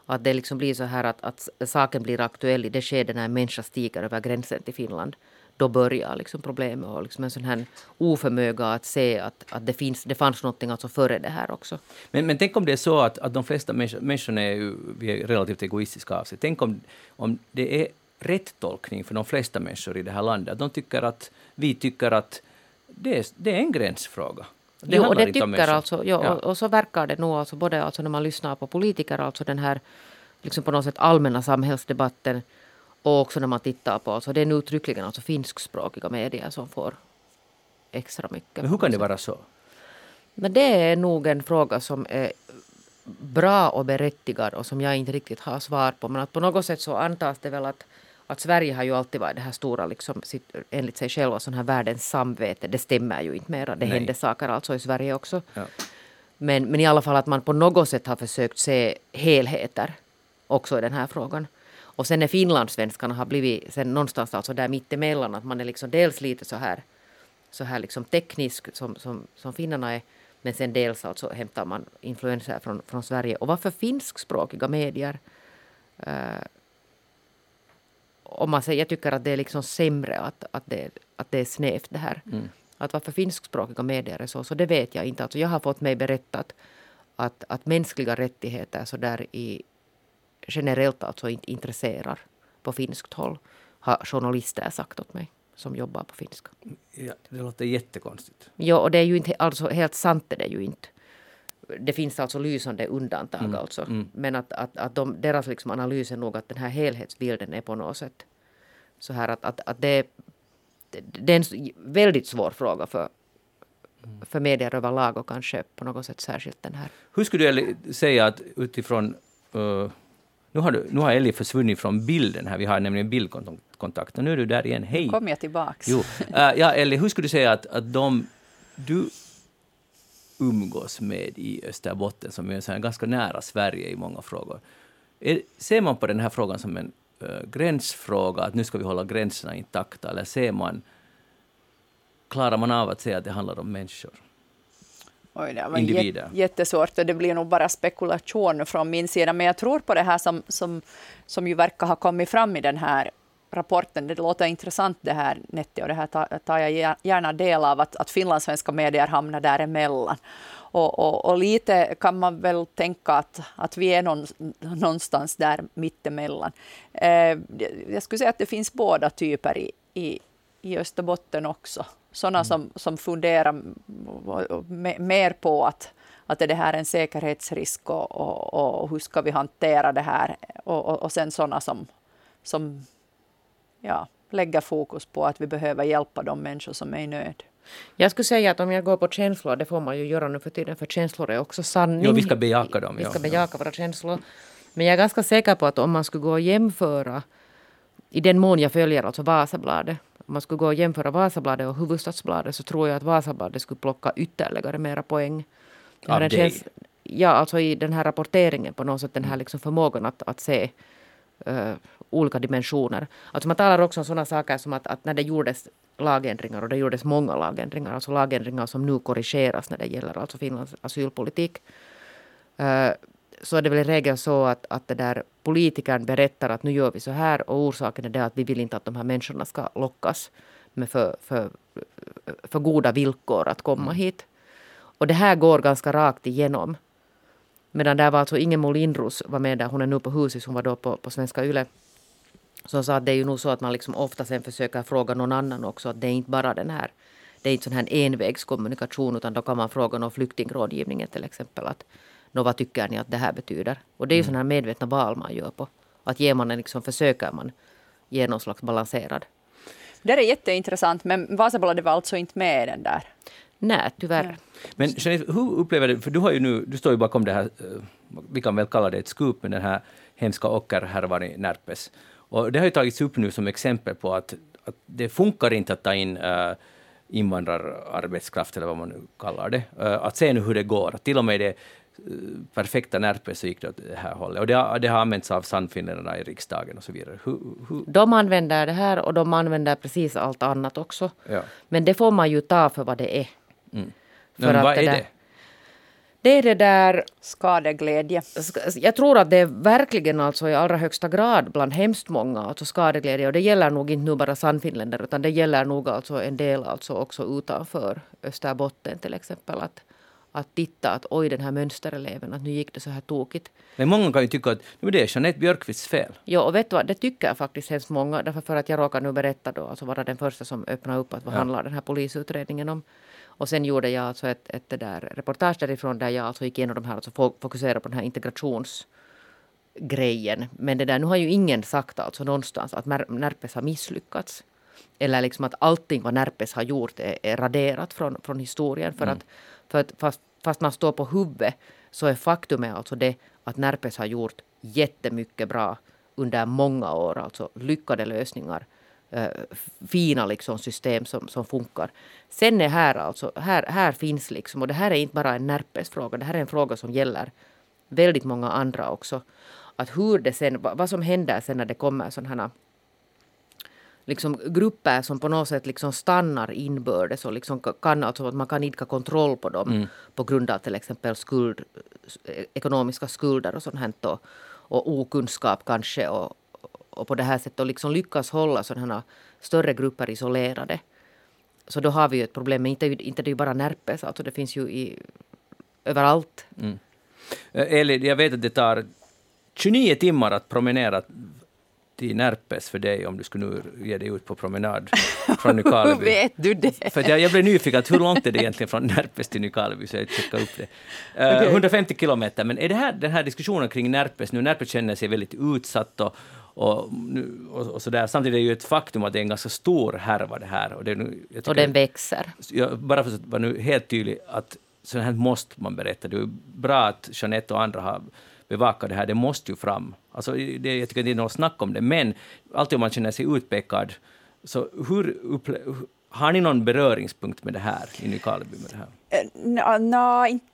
Att det liksom blir så här att, att saken blir aktuell i det skede när en människa stiger över gränsen till Finland då börjar liksom problemet och liksom en sån här oförmåga att se att, att det, finns, det fanns någonting alltså före det här också. Men, men tänk om det är så att, att de flesta människor, är, ju, vi är relativt egoistiska av sig. Tänk om, om det är rätt tolkning för de flesta människor i det här landet. Att de tycker att, vi tycker att det är, det är en gränsfråga. Det jo, och det tycker alltså, jo, ja. och, och, så verkar det nog alltså både alltså när man lyssnar på politiker, alltså den här liksom på något sätt allmänna samhällsdebatten och också när man tittar på, alltså det är nu uttryckligen alltså finskspråkiga medier som får extra mycket. Men hur kan det vara så? Men det är nog en fråga som är bra och berättigad och som jag inte riktigt har svar på. Men att på något sätt så antas det väl att, att Sverige har ju alltid varit det här stora, liksom, enligt sig själva, sån här världens samvete. Det stämmer ju inte mera. Det Nej. händer saker alltså i Sverige också. Ja. Men, men i alla fall att man på något sätt har försökt se helheter också i den här frågan. Och sen är finlandssvenskarna har blivit sen någonstans alltså där mittemellan att man är liksom dels lite så här så här liksom teknisk som, som, som finnarna är men sen dels alltså hämtar man influenser från, från Sverige. Och varför finskspråkiga medier? Uh, om man säger, jag tycker att det är liksom sämre att, att, det, att det är snävt det här. Mm. Att varför finskspråkiga medier är så, så det vet jag inte. Alltså jag har fått mig berättat att, att mänskliga rättigheter så där i, generellt alltså inte intresserar på finskt håll, har journalister sagt åt mig som jobbar på finska. Ja, det låter jättekonstigt. Ja, och det är ju inte alltså helt sant är det ju inte. Det finns alltså lysande undantag mm. alltså. Mm. Men att, att, att de, deras liksom analys är nog att den här helhetsbilden är på något sätt så här att, att, att det, det är en väldigt svår fråga för, för medier överlag och kanske på något sätt särskilt den här. Hur skulle du säga att utifrån uh, nu har, du, nu har Ellie försvunnit från bilden här, vi har nämligen bildkontakt och nu är du där igen. Hej! Kom jag tillbaks. Jo. Uh, <laughs> ja, Ellie, hur skulle du säga att, att de du umgås med i Österbotten, som är ganska nära Sverige i många frågor, är, ser man på den här frågan som en uh, gränsfråga, att nu ska vi hålla gränserna intakta, eller ser man, klarar man av att säga att det handlar om människor? Oj, det var individer. jättesvårt och det blir nog bara spekulation från min sida. Men jag tror på det här som, som, som ju verkar ha kommit fram i den här rapporten. Det låter intressant det här Netti och det här tar jag gärna del av att, att finlandssvenska medier hamnar däremellan. Och, och, och lite kan man väl tänka att, att vi är någon, någonstans där mittemellan. Eh, jag skulle säga att det finns båda typer i, i, i Österbotten också sådana mm. som, som funderar mer på att, att är det här en säkerhetsrisk och, och, och hur ska vi hantera det här? Och, och, och sen sådana som, som ja, lägger fokus på att vi behöver hjälpa de människor som är i nöd. Jag skulle säga att om jag går på känslor, det får man ju göra nu för tiden, för känslor är också sanning. Jo, vi ska bejaka dem. Vi ska bejaka våra känslor. Men jag är ganska säker på att om man skulle gå och jämföra, i den mån jag följer alltså Vasabladet, om man skulle gå och jämföra Vasabladet och Hufvudstadsbladet så tror jag att Vasabladet skulle plocka ytterligare mera poäng. Av dig? Känns, ja, alltså i den här rapporteringen på något sätt, den här liksom förmågan att, att se uh, olika dimensioner. Alltså man talar också om sådana saker som att, att när det gjordes lagändringar och det gjordes många lagändringar, alltså lagändringar som nu korrigeras när det gäller alltså Finlands asylpolitik. Uh, så är det väl i regel så att, att det där politikern berättar att nu gör vi så här och orsaken är det att vi vill inte att de här människorna ska lockas med för, för, för goda villkor att komma mm. hit. Och det här går ganska rakt igenom. Medan där var alltså Ingemar Lindros var med där, hon är nu på Husis, hon var då på, på Svenska Yle. som sa att det är ju nog så att man liksom ofta sen försöker fråga någon annan också. Att det är inte bara den här det är inte sån här envägskommunikation utan då kan man fråga någon flyktingrådgivningen till exempel. att vad tycker ni att det här betyder? Och det är ju mm. sådana här medvetna val man gör på. Att ger man en liksom, försöker man ge någon slags balanserad. Det är jätteintressant men Vasabladet var alltså inte med i den där? Nej, tyvärr. Ja. Men Jeanette, hur upplever du, för du har ju nu, du står ju bakom det här, eh, vi kan väl kalla det ett scoop med den här hemska ockerhärvan i Närpes. Och det har ju tagits upp nu som exempel på att, att det funkar inte att ta in uh, invandrararbetskraft, eller vad man nu kallar det. Uh, att se nu hur det går. Till och med det perfekta Närpes så gick det åt det här hållet. Och det har, det har använts av Sannfinländarna i riksdagen och så vidare. Hur, hur? De använder det här och de använder precis allt annat också. Ja. Men det får man ju ta för vad det är. Mm. Men vad är det? Det är det där... Skadeglädje. Jag tror att det är verkligen alltså i allra högsta grad bland hemskt många alltså skadeglädje. Och det gäller nog inte nu bara Sannfinländare utan det gäller nog alltså en del alltså också utanför Österbotten till exempel. Att, att titta att oj den här mönstereleven, att nu gick det så här tokigt. Men många kan ju tycka att nu det är Jeanette Björkqvists fel. Ja, och vet du vad, det tycker faktiskt hemskt många. Därför för att jag råkar nu berätta då, alltså vara den första som öppnar upp att vad ja. handlar den här polisutredningen om. Och sen gjorde jag alltså ett, ett det där reportage därifrån där jag alltså gick igenom de här, alltså fokuserade på den här integrationsgrejen. Men det där, nu har ju ingen sagt alltså någonstans att Närpes har misslyckats. Eller liksom att allting vad Närpes har gjort är, är raderat från, från historien. För mm. att, för att fast, fast man står på huvudet så är faktumet alltså det att Närpes har gjort jättemycket bra under många år, alltså lyckade lösningar äh, fina liksom system som, som funkar. Sen är här alltså, här, här finns liksom, och det här är inte bara en Närpes-fråga, det här är en fråga som gäller väldigt många andra också. Att hur det sen, vad som händer sen när det kommer sådana här liksom grupper som på något sätt liksom stannar inbördes och liksom kan, alltså att man kan idka kontroll på dem mm. på grund av till exempel skuld, ekonomiska skulder och sånt här och, och okunskap kanske och, och på det här sättet och liksom lyckas hålla sådana större grupper isolerade. Så då har vi ju ett problem, men inte, inte det är ju bara Närpes, alltså det finns ju i, överallt. Mm. Eh, Eli, jag vet att det tar 29 timmar att promenera till Närpes för dig om du skulle nu ge dig ut på promenad från Nykarleby. hur <laughs> vet du det? För jag, jag blev nyfiken, hur långt är det egentligen från Närpes till Nykarleby? Så jag checkade upp det. Uh, okay. 150 kilometer, men är det här den här diskussionen kring Närpes nu, Närpes känner sig väldigt utsatt och, och, och, och så där. Samtidigt är det ju ett faktum att det är en ganska stor härva det här. Och, det nu, och den växer. Jag, bara för att vara nu helt tydlig, att så här måste man berätta. Det är bra att Jeanette och andra har bevaka det här. Det måste ju fram. Alltså, det, jag tycker det är något snack om det. Men alltid om man känner sig utpekad, så hur upple- har ni någon beröringspunkt med det här i Nykarleby? Med det här? Eh, no, ah, inte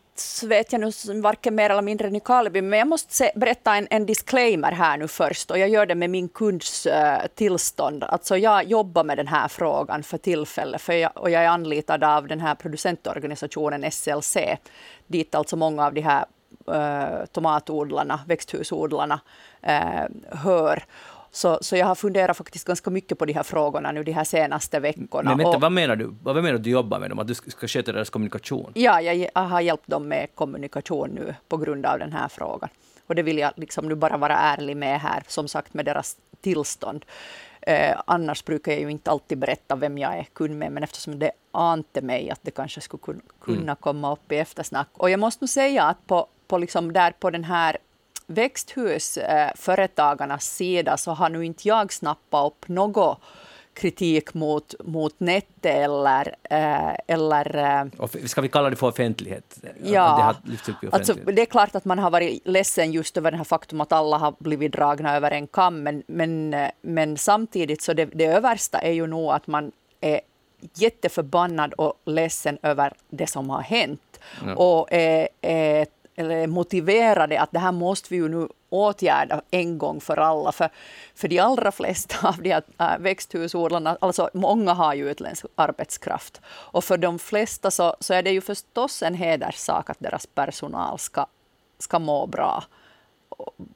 vet jag nu varken mer eller mindre Nykarleby, men jag måste se, berätta en, en, disclaimer här nu först och jag gör det med min kunds uh, tillstånd. Alltså jag jobbar med den här frågan för tillfället för jag, och jag är anlitad av den här producentorganisationen SLC, dit alltså många av de här uh, tomatodlarna, växthusodlarna uh, hör. Så, så jag har funderat faktiskt ganska mycket på de här frågorna nu de här senaste veckorna. Men vänta, och, vad menar du? Vad menar du att du jobbar med dem? Att du ska sköta deras kommunikation? Ja, jag har hjälpt dem med kommunikation nu på grund av den här frågan. Och det vill jag liksom nu bara vara ärlig med här, som sagt med deras tillstånd. Eh, annars brukar jag ju inte alltid berätta vem jag är kund med, men eftersom det ante mig att det kanske skulle kunna mm. komma upp i eftersnack. Och jag måste nog säga att på, på, liksom där på den här växthusföretagarnas sida så har nu inte jag snappat upp något kritik mot, mot Nette eller... Eh, eller eh, ska vi kalla det för offentlighet? Ja, det, alltså, det är klart att man har varit ledsen just över det här faktum att alla har blivit dragna över en kam, men, men, eh, men samtidigt så det, det översta är ju nog att man är jätteförbannad och ledsen över det som har hänt. Ja. Och är, är eller motiverade att det här måste vi ju nu åtgärda en gång för alla. För, för de allra flesta av de här äh, växthusodlarna, alltså många har ju utländsk arbetskraft. Och för de flesta så, så är det ju förstås en hederssak att deras personal ska, ska må bra.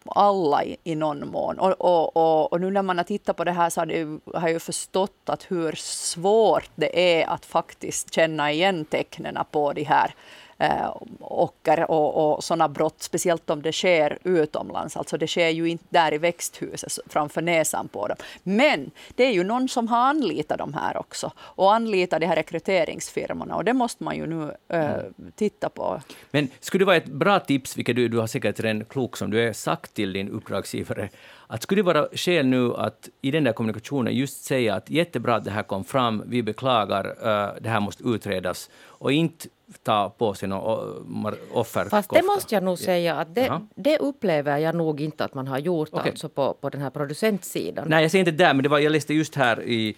Alla i, i någon mån. Och, och, och, och, nu när man har tittat på det här så har, det, har jag ju förstått att hur svårt det är att faktiskt känna igen tecknen på de här eh, ocker och, och sådana brott, speciellt om det sker utomlands. Alltså det sker ju inte där i växthuset framför näsan på dem. Men det är ju någon som har anlitat de här också och anlitat de här rekryteringsfirmorna och det måste man ju nu eh, titta på. Men skulle det vara ett bra tips, vilket du, du har säkert redan klok som du är, sagt till din uppdragsgivare, att skulle det vara skäl nu att i den där kommunikationen just säga att jättebra att det här kom fram, vi beklagar, uh, det här måste utredas, och inte ta på sig någon offer. Fast det måste jag nog säga att det, det, upplever jag nog inte att man har gjort okay. alltså på, på den här producentsidan. Nej, jag säger inte där, men det var, jag läste just här i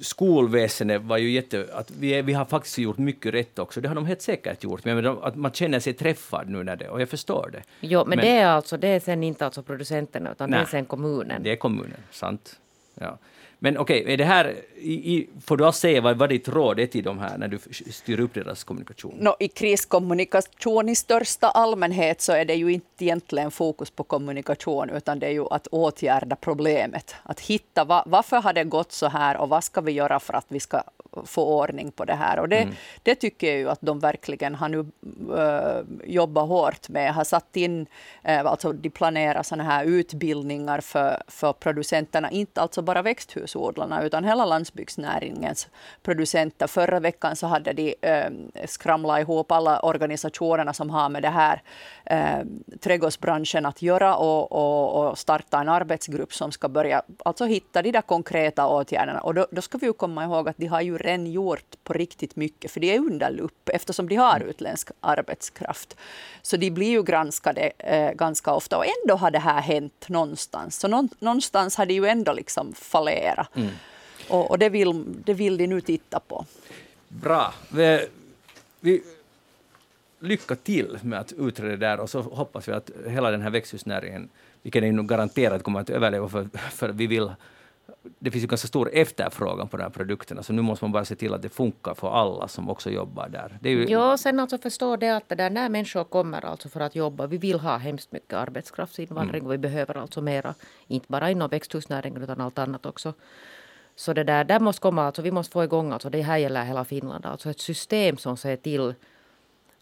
skolväsendet var ju jätte... Att vi, vi har faktiskt gjort mycket rätt också. Det har de helt säkert gjort. Men att man känner sig träffad nu när det... Och jag förstår det. Jo, men, men det är alltså det är sen inte alltså producenterna utan nej, det är sen kommunen. Det är kommunen, sant. Ja. Men okej, okay, är det här, i, i, får du säga vad, vad ditt råd är till de här när du styr upp deras kommunikation? No, I kriskommunikation i största allmänhet så är det ju inte egentligen fokus på kommunikation utan det är ju att åtgärda problemet. Att hitta va, varför har det gått så här och vad ska vi göra för att vi ska få ordning på det här. Och det, mm. det tycker jag ju att de verkligen har nu äh, jobbat hårt med. Har satt in, äh, alltså de planerar sådana här utbildningar för, för producenterna, inte alltså bara växthusodlarna utan hela landsbygdsnäringens producenter. Förra veckan så hade de eh, skramlat ihop alla organisationerna som har med det här eh, trädgårdsbranschen att göra och, och, och, starta en arbetsgrupp som ska börja alltså hitta de där konkreta åtgärderna. Och då, då ska vi ju komma ihåg att de har ju redan gjort på riktigt mycket, för de är under lupp eftersom de har utländsk arbetskraft. Så de blir ju granskade eh, ganska ofta och ändå har det här hänt någonstans. Så någonstans har det ju ändå liksom fallerat. Mm. Och, och, det, vill, det vill de nu titta på. Bra. Vi, vi, lycka till med att utreda det där och så hoppas vi att hela den här växthusnäringen, vilken är nog garanterat kommer att överleva för, för vi vill det finns ju ganska stor efterfrågan på de här produkterna, så nu måste man bara se till att det funkar för alla som också jobbar där. Det ju... Ja, sen alltså förstå det att det där, när människor kommer alltså för att jobba, vi vill ha hemskt mycket arbetskraftsinvandring mm. och vi behöver alltså mera, inte bara inom växthusnäringen utan allt annat också. Så det där, där måste komma, alltså vi måste få igång, alltså det här gäller hela Finland, alltså ett system som ser till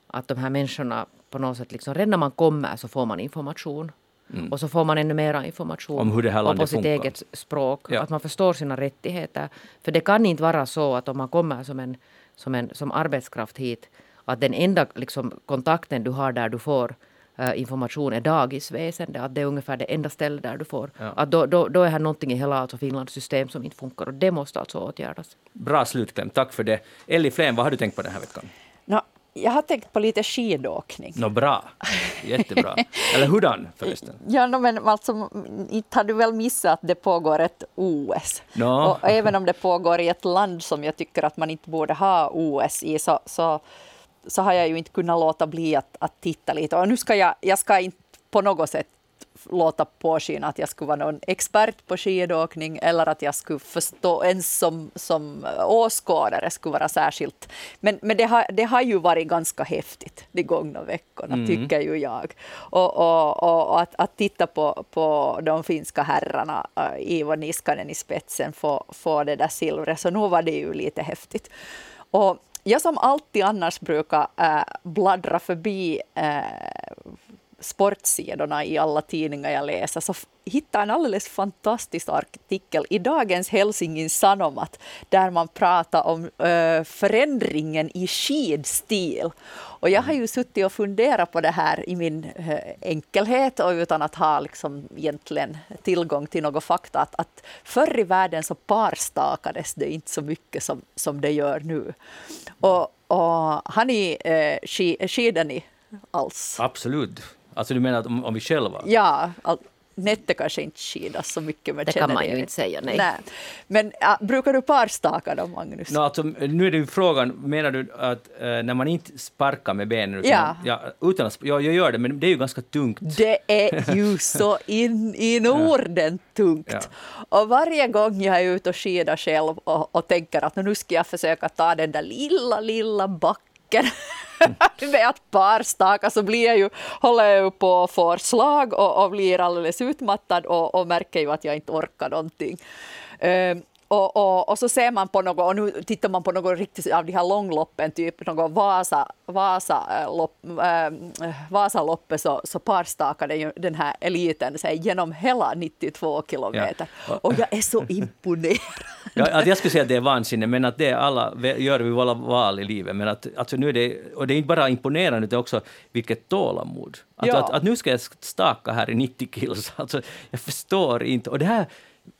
att de här människorna på något sätt, liksom, redan när man kommer så får man information. Mm. Och så får man ännu mer information om hur det här landet på sitt funkar. eget språk. Ja. Att man förstår sina rättigheter. För det kan inte vara så att om man kommer som, en, som, en, som arbetskraft hit att den enda liksom, kontakten du har där du får uh, information är dagisväsende. Att det är ungefär det enda stället där du får. Ja. Att då, då, då är här någonting i hela alltså Finlands system som inte funkar och det måste alltså åtgärdas. Bra slutkläm, tack för det. Elli Flen, vad har du tänkt på den här veckan? No, jag har tänkt på lite skidåkning. Nå bra, jättebra. Eller hurdan förresten? <laughs> Ja, no, men alltså, inte har du väl missat att det pågår ett OS? No. Och även om det pågår i ett land som jag tycker att man inte borde ha OS i, så, så, så har jag ju inte kunnat låta bli att, att titta lite. Och nu ska jag, jag ska inte på något sätt låta påskina att jag skulle vara någon expert på skidåkning eller att jag skulle förstå, ens som, som åskådare skulle vara särskilt. Men, men det, har, det har ju varit ganska häftigt de gångna veckorna, mm. tycker ju jag. Och, och, och, att, att titta på, på de finska herrarna, uh, Ivo Niskanen i spetsen, få, få det där silvret, så nu var det ju lite häftigt. Och jag som alltid annars brukar äh, bladdra förbi äh, sportsidorna i alla tidningar jag läser så hittade en alldeles fantastisk artikel i dagens Helsingin Sanomat där man pratar om äh, förändringen i skidstil. Och jag har ju suttit och funderat på det här i min äh, enkelhet och utan att ha liksom egentligen tillgång till något fakta. Att, att förr i världen så parstakades det inte så mycket som, som det gör nu. Och, och har ni eh, äh, skidor ni alls? Absolut. Alltså du menar att om, om vi själva? Ja, all, Nette kanske inte skidas så mycket. Men det kan man ju inte säga, nej. nej. Men äh, brukar du parstaka då, Magnus? No, alltså, nu är det ju frågan, menar du att äh, när man inte sparkar med benen, utan, ja. Ja, utan att, ja, jag gör det, men det är ju ganska tungt. Det är <laughs> ju så in i Norden tungt. Ja. Och varje gång jag är ute och skidar själv och, och tänker att nu ska jag försöka ta den där lilla, lilla backen <laughs> med att parstaka så blir jag ju, håller jag ju på att få slag och, och blir alldeles utmattad och, och, märker ju att jag inte orkar någonting. Uh, och, och, och, så ser man på något, och nu tittar man på något riktigt av de här långloppen, typ något Vasa, Vasa, äh, lopp, äh, Vasaloppet, så, så parstakade ju den här eliten sig genom hela 92 kilometer. Ja. Och jag är så imponerad. <laughs> Ja, att jag skulle säga att det är vansinne, men att det alla gör vi våra val i livet. Men att, alltså nu är det, och det är inte bara imponerande, utan också vilket tålamod. Att, ja. att, att, nu ska jag staka här i 90 kilos, <laughs> alltså, jag förstår inte. Och det här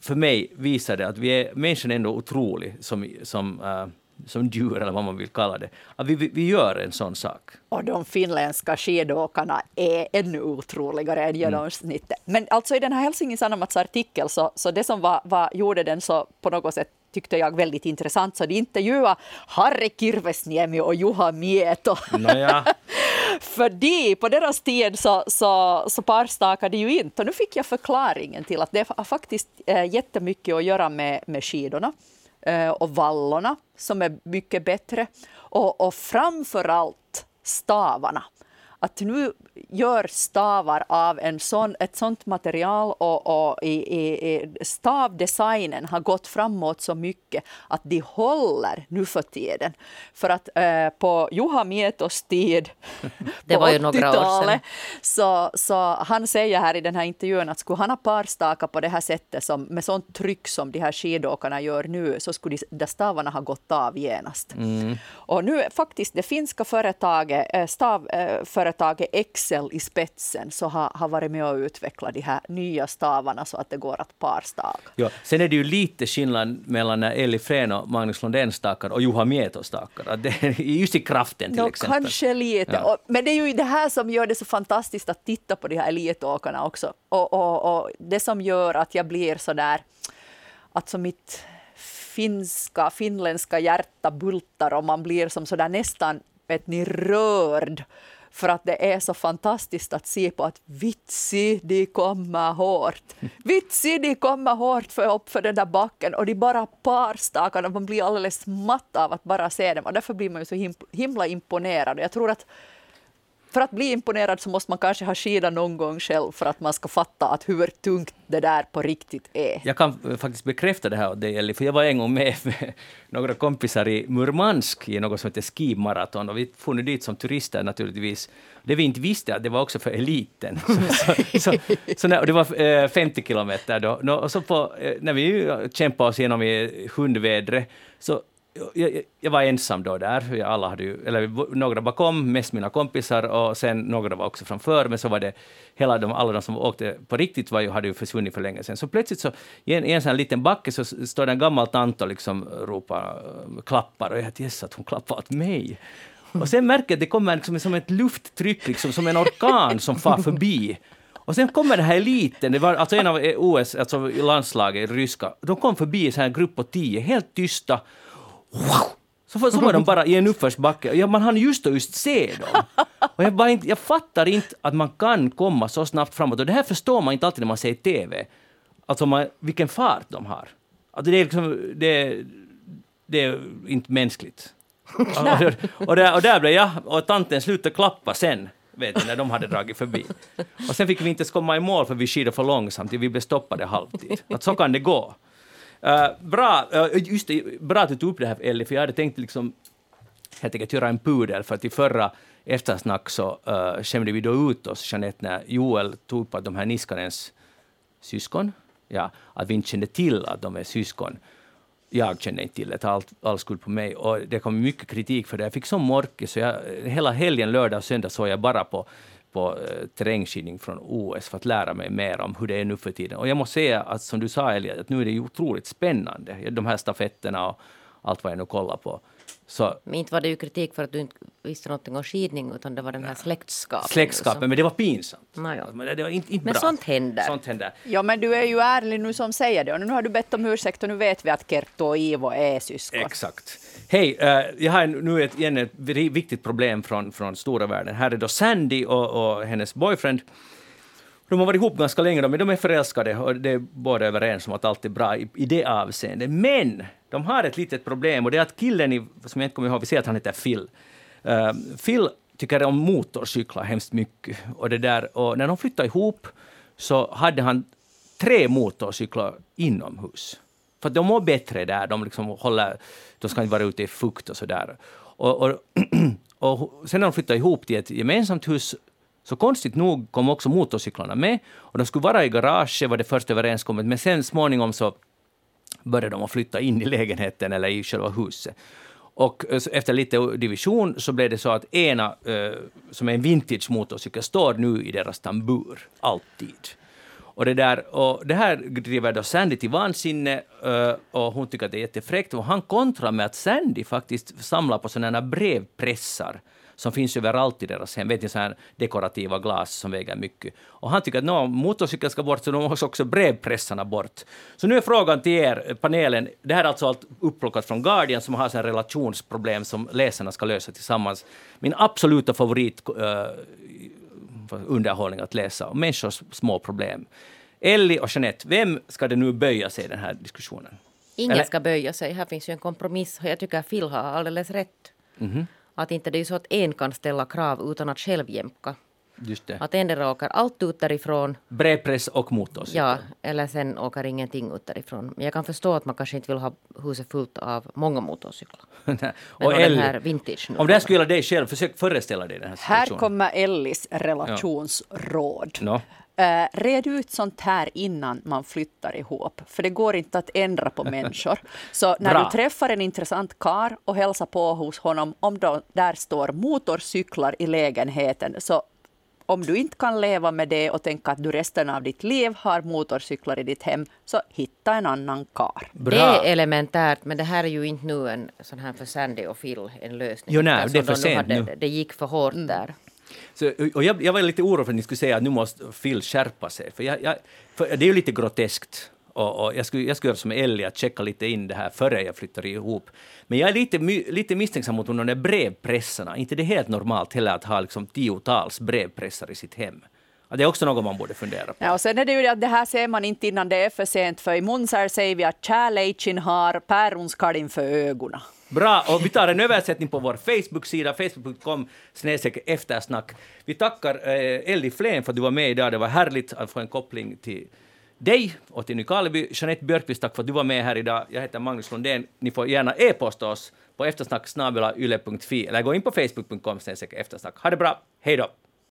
för mig visar det att vi är, människan är ändå otrolig som, som, uh, som djur, eller vad man vill kalla det. Vi, vi, vi gör en sån sak. Och de finländska skidåkarna är ännu otroligare än mm. genomsnittet. Mm. Men alltså i den här Helsingin Sanomats artikel, så, så det som var, var, gjorde den så på något sätt tyckte jag väldigt intressant, så de intervjuade Harri Kirvesniemi och Juha Mieto. Naja. <laughs> För de, på deras tid så, så, så parstakade ju inte. Och nu fick jag förklaringen till att det har faktiskt äh, jättemycket att göra med, med skidorna äh, och vallorna som är mycket bättre. Och, och framför allt stavarna att nu gör stavar av en sån, ett sånt material och, och i, i, stavdesignen har gått framåt så mycket att de håller nu för tiden. För att eh, på Juha Mietos tid, <laughs> det på 80-talet, så, så han säger här i den här intervjun att skulle han ha parstaka på det här sättet som, med sånt tryck som de här skidåkarna gör nu så skulle de, stavarna ha gått av genast. Mm. Och nu faktiskt det finska företaget, eh, stavföretaget eh, Excel i spetsen så har, har varit med och utvecklat de här nya stavarna så att det går att parstaka. Ja, sen är det ju lite skillnad mellan när Eli Frén och Magnus Lundén stakar och Juha Mieto stakar. <laughs> Just i kraften till no, exempel. Kanske lite. Ja. Men det är ju det här som gör det så fantastiskt att titta på de här elitåkarna också. Och, och, och det som gör att jag blir så där, alltså mitt finska, finländska hjärta bultar och man blir som sådär nästan vet ni, rörd för att det är så fantastiskt att se på att vitsi, de kommer hårt. <laughs> Vitsi, de kommer hårt för upp för den där backen och de bara parstakar och man blir alldeles matt av att bara se dem och därför blir man ju så himla imponerad. Jag tror att för att bli imponerad så måste man kanske ha skidat någon gång själv för att man ska fatta att hur tungt det där på riktigt är. Jag kan eh, faktiskt bekräfta det här det, för jag var en gång med, med <laughs> några kompisar i Murmansk i något som heter skimaraton och vi for dit som turister naturligtvis. Det vi inte visste att det var också för eliten. <laughs> så, så, så, så när, det var eh, 50 kilometer då. Och så på, eh, när vi kämpade oss igenom i hundvädret så jag, jag, var ensam då där, alla hade ju, eller några bakom, mest mina kompisar och sen några var också framför, men så var det hela de, alla de som åkte på riktigt var ju, hade ju försvunnit för länge sedan. Så plötsligt så i en, i en sån liten backe så står det en gammal tant och liksom ropar, eh, klappar och jag tänkte att hon klappar åt mig. Och sen märker jag att det kommer liksom som ett lufttryck, liksom, som en orkan som far förbi. Och sen kommer den här eliten, det var alltså en av e- OS, alltså landslaget, ryska, de kom förbi en grupp på tio, helt tysta så, så var de bara i en uppförsbacke. Ja, man hann just och just se dem. Och jag, bara inte, jag fattar inte att man kan komma så snabbt framåt. Och det här förstår man inte alltid när man ser TV. Alltså man, vilken fart de har. Alltså det, är liksom, det, det är inte mänskligt. och, <laughs> och, där, och där blev jag, och tanten slutade klappa sen vet du, när de hade dragit förbi. Och sen fick vi inte ens komma i mål för vi skidade för långsamt, vi blev stoppade halvtid. Att så kan det gå. Uh, bra, uh, just det, bra att du tog upp det här Ellie, för jag hade tänkt liksom helt enkelt göra en pudel, för att i förra eftersnack så uh, skämde vi då ut oss, Jeanette, när Joel tog upp att de här Niskanens syskon, ja, att vi inte kände till att de är syskon. Jag kände inte till det, allt all skuld på mig. Och det kom mycket kritik för det. Jag fick sån morke, så jag, hela helgen, lördag och söndag såg jag bara på på eh, terrängskidning från OS för att lära mig mer om hur det är nu för tiden. Och jag måste säga att som du sa Elia, att nu är det ju otroligt spännande, de här stafetterna och allt vad jag nu kollar på. Så, men inte var det ju kritik för att du inte visste någonting om skidning utan det var den här släktskapen. Släktskapen, men det var pinsamt. Naja. Men det var inte, inte men bra. sånt händer. sånt händer. Ja, men du är ju ärlig nu som säger det och nu har du bett om ursäkt och nu vet vi att Kerttu och Ivo är syskon. Exakt. Hej, uh, jag har nu ett, igen ett viktigt problem från, från stora världen. Här är då Sandy och, och hennes boyfriend. De har varit ihop ganska länge, men de är förälskade och det är båda överens om att allt är bra i, i det avseendet. Men de har ett litet problem och det är att killen, i, som jag inte kommer ihåg, vi säger att han heter Phil. Uh, Phil tycker om motorcyklar hemskt mycket. Och, det där, och när de flyttade ihop så hade han tre motorcyklar inomhus. För de mår bättre där, de, liksom håller, de ska inte vara ute i fukt och sådär. Och, och, <clears throat> och sen när de flyttade ihop till ett gemensamt hus så konstigt nog kom också motorcyklarna med och de skulle vara i garaget var det först överenskommet, men sen småningom så började de att flytta in i lägenheten eller i själva huset. Och eh, efter lite division så blev det så att ena, eh, som är en vintage motorcykel, står nu i deras tambur, alltid. Och det, där, och det här driver då Sandy till vansinne eh, och hon tycker att det är jättefräckt. Och han kontrar med att Sandy faktiskt samlar på sådana här brevpressar som finns överallt i deras hem. Vet ni, så här dekorativa glas som väger mycket. Och han tycker att no, motorcykeln ska bort, så då måste också brevpressarna bort. Så nu är frågan till er, panelen, det här är alltså allt upplockat från Guardian som har så relationsproblem som läsarna ska lösa tillsammans. Min absoluta favorit uh, underhållning att läsa om människors små problem. Ellie och Jeanette, vem ska det nu böja sig i den här diskussionen? Ingen Eller? ska böja sig. Här finns ju en kompromiss. Jag tycker att Phil har alldeles rätt. Mm -hmm. Att inte det är så att en kan ställa krav utan att själv jämka. Just det. Att endera åker allt ut därifrån. Brevpress och motorcykel. Ja, eller sen åker ingenting ut därifrån. Men jag kan förstå att man kanske inte vill ha huset fullt av många motorcyklar. <laughs> och den här vintage om det här skulle gälla dig själv, försök föreställa dig den här situationen. Här kommer Ellis relationsråd. Ja. No. Uh, red ut sånt här innan man flyttar ihop, för det går inte att ändra på <laughs> människor. Så när Bra. du träffar en intressant kar och hälsar på hos honom, om då där står motorcyklar i lägenheten, så om du inte kan leva med det och tänka att du resten av ditt liv har motorcyklar i ditt hem, så hitta en annan kar. Bra. Det är elementärt, men det här är ju inte nu en sån här för Sandy och Phil en lösning. Jo, nej, det är för sent nu. Det gick för hårt mm. där. Så, och jag, jag, var lite orolig för att ni skulle säga att nu måste Phil skärpa sig. För, jag, jag, för det är ju lite groteskt. Och, och jag, skulle, jag skulle göra som Ellie, att checka lite in det här före jag flyttar ihop. Men jag är lite, lite misstänksam mot de där brevpressarna. Inte det är helt normalt heller att ha liksom tiotals brevpressar i sitt hem. Det är också något man borde fundera på. Ja, och sen är det ju att det här ser man inte innan det är för sent, för i Munsar säger vi att kärleken har päronskalin för ögonen. Bra, och vi tar en översättning på vår Facebook-sida, facebook.com eftersnack. Vi tackar eh, Elli Flen för att du var med idag. Det var härligt att få en koppling till dig och till Nykarleby. Jeanette Björkqvist, tack för att du var med här idag. Jag heter Magnus Lundén. Ni får gärna e-posta oss på eftersnack eller gå in på facebook.com eftersnack. Ha det bra, hej då!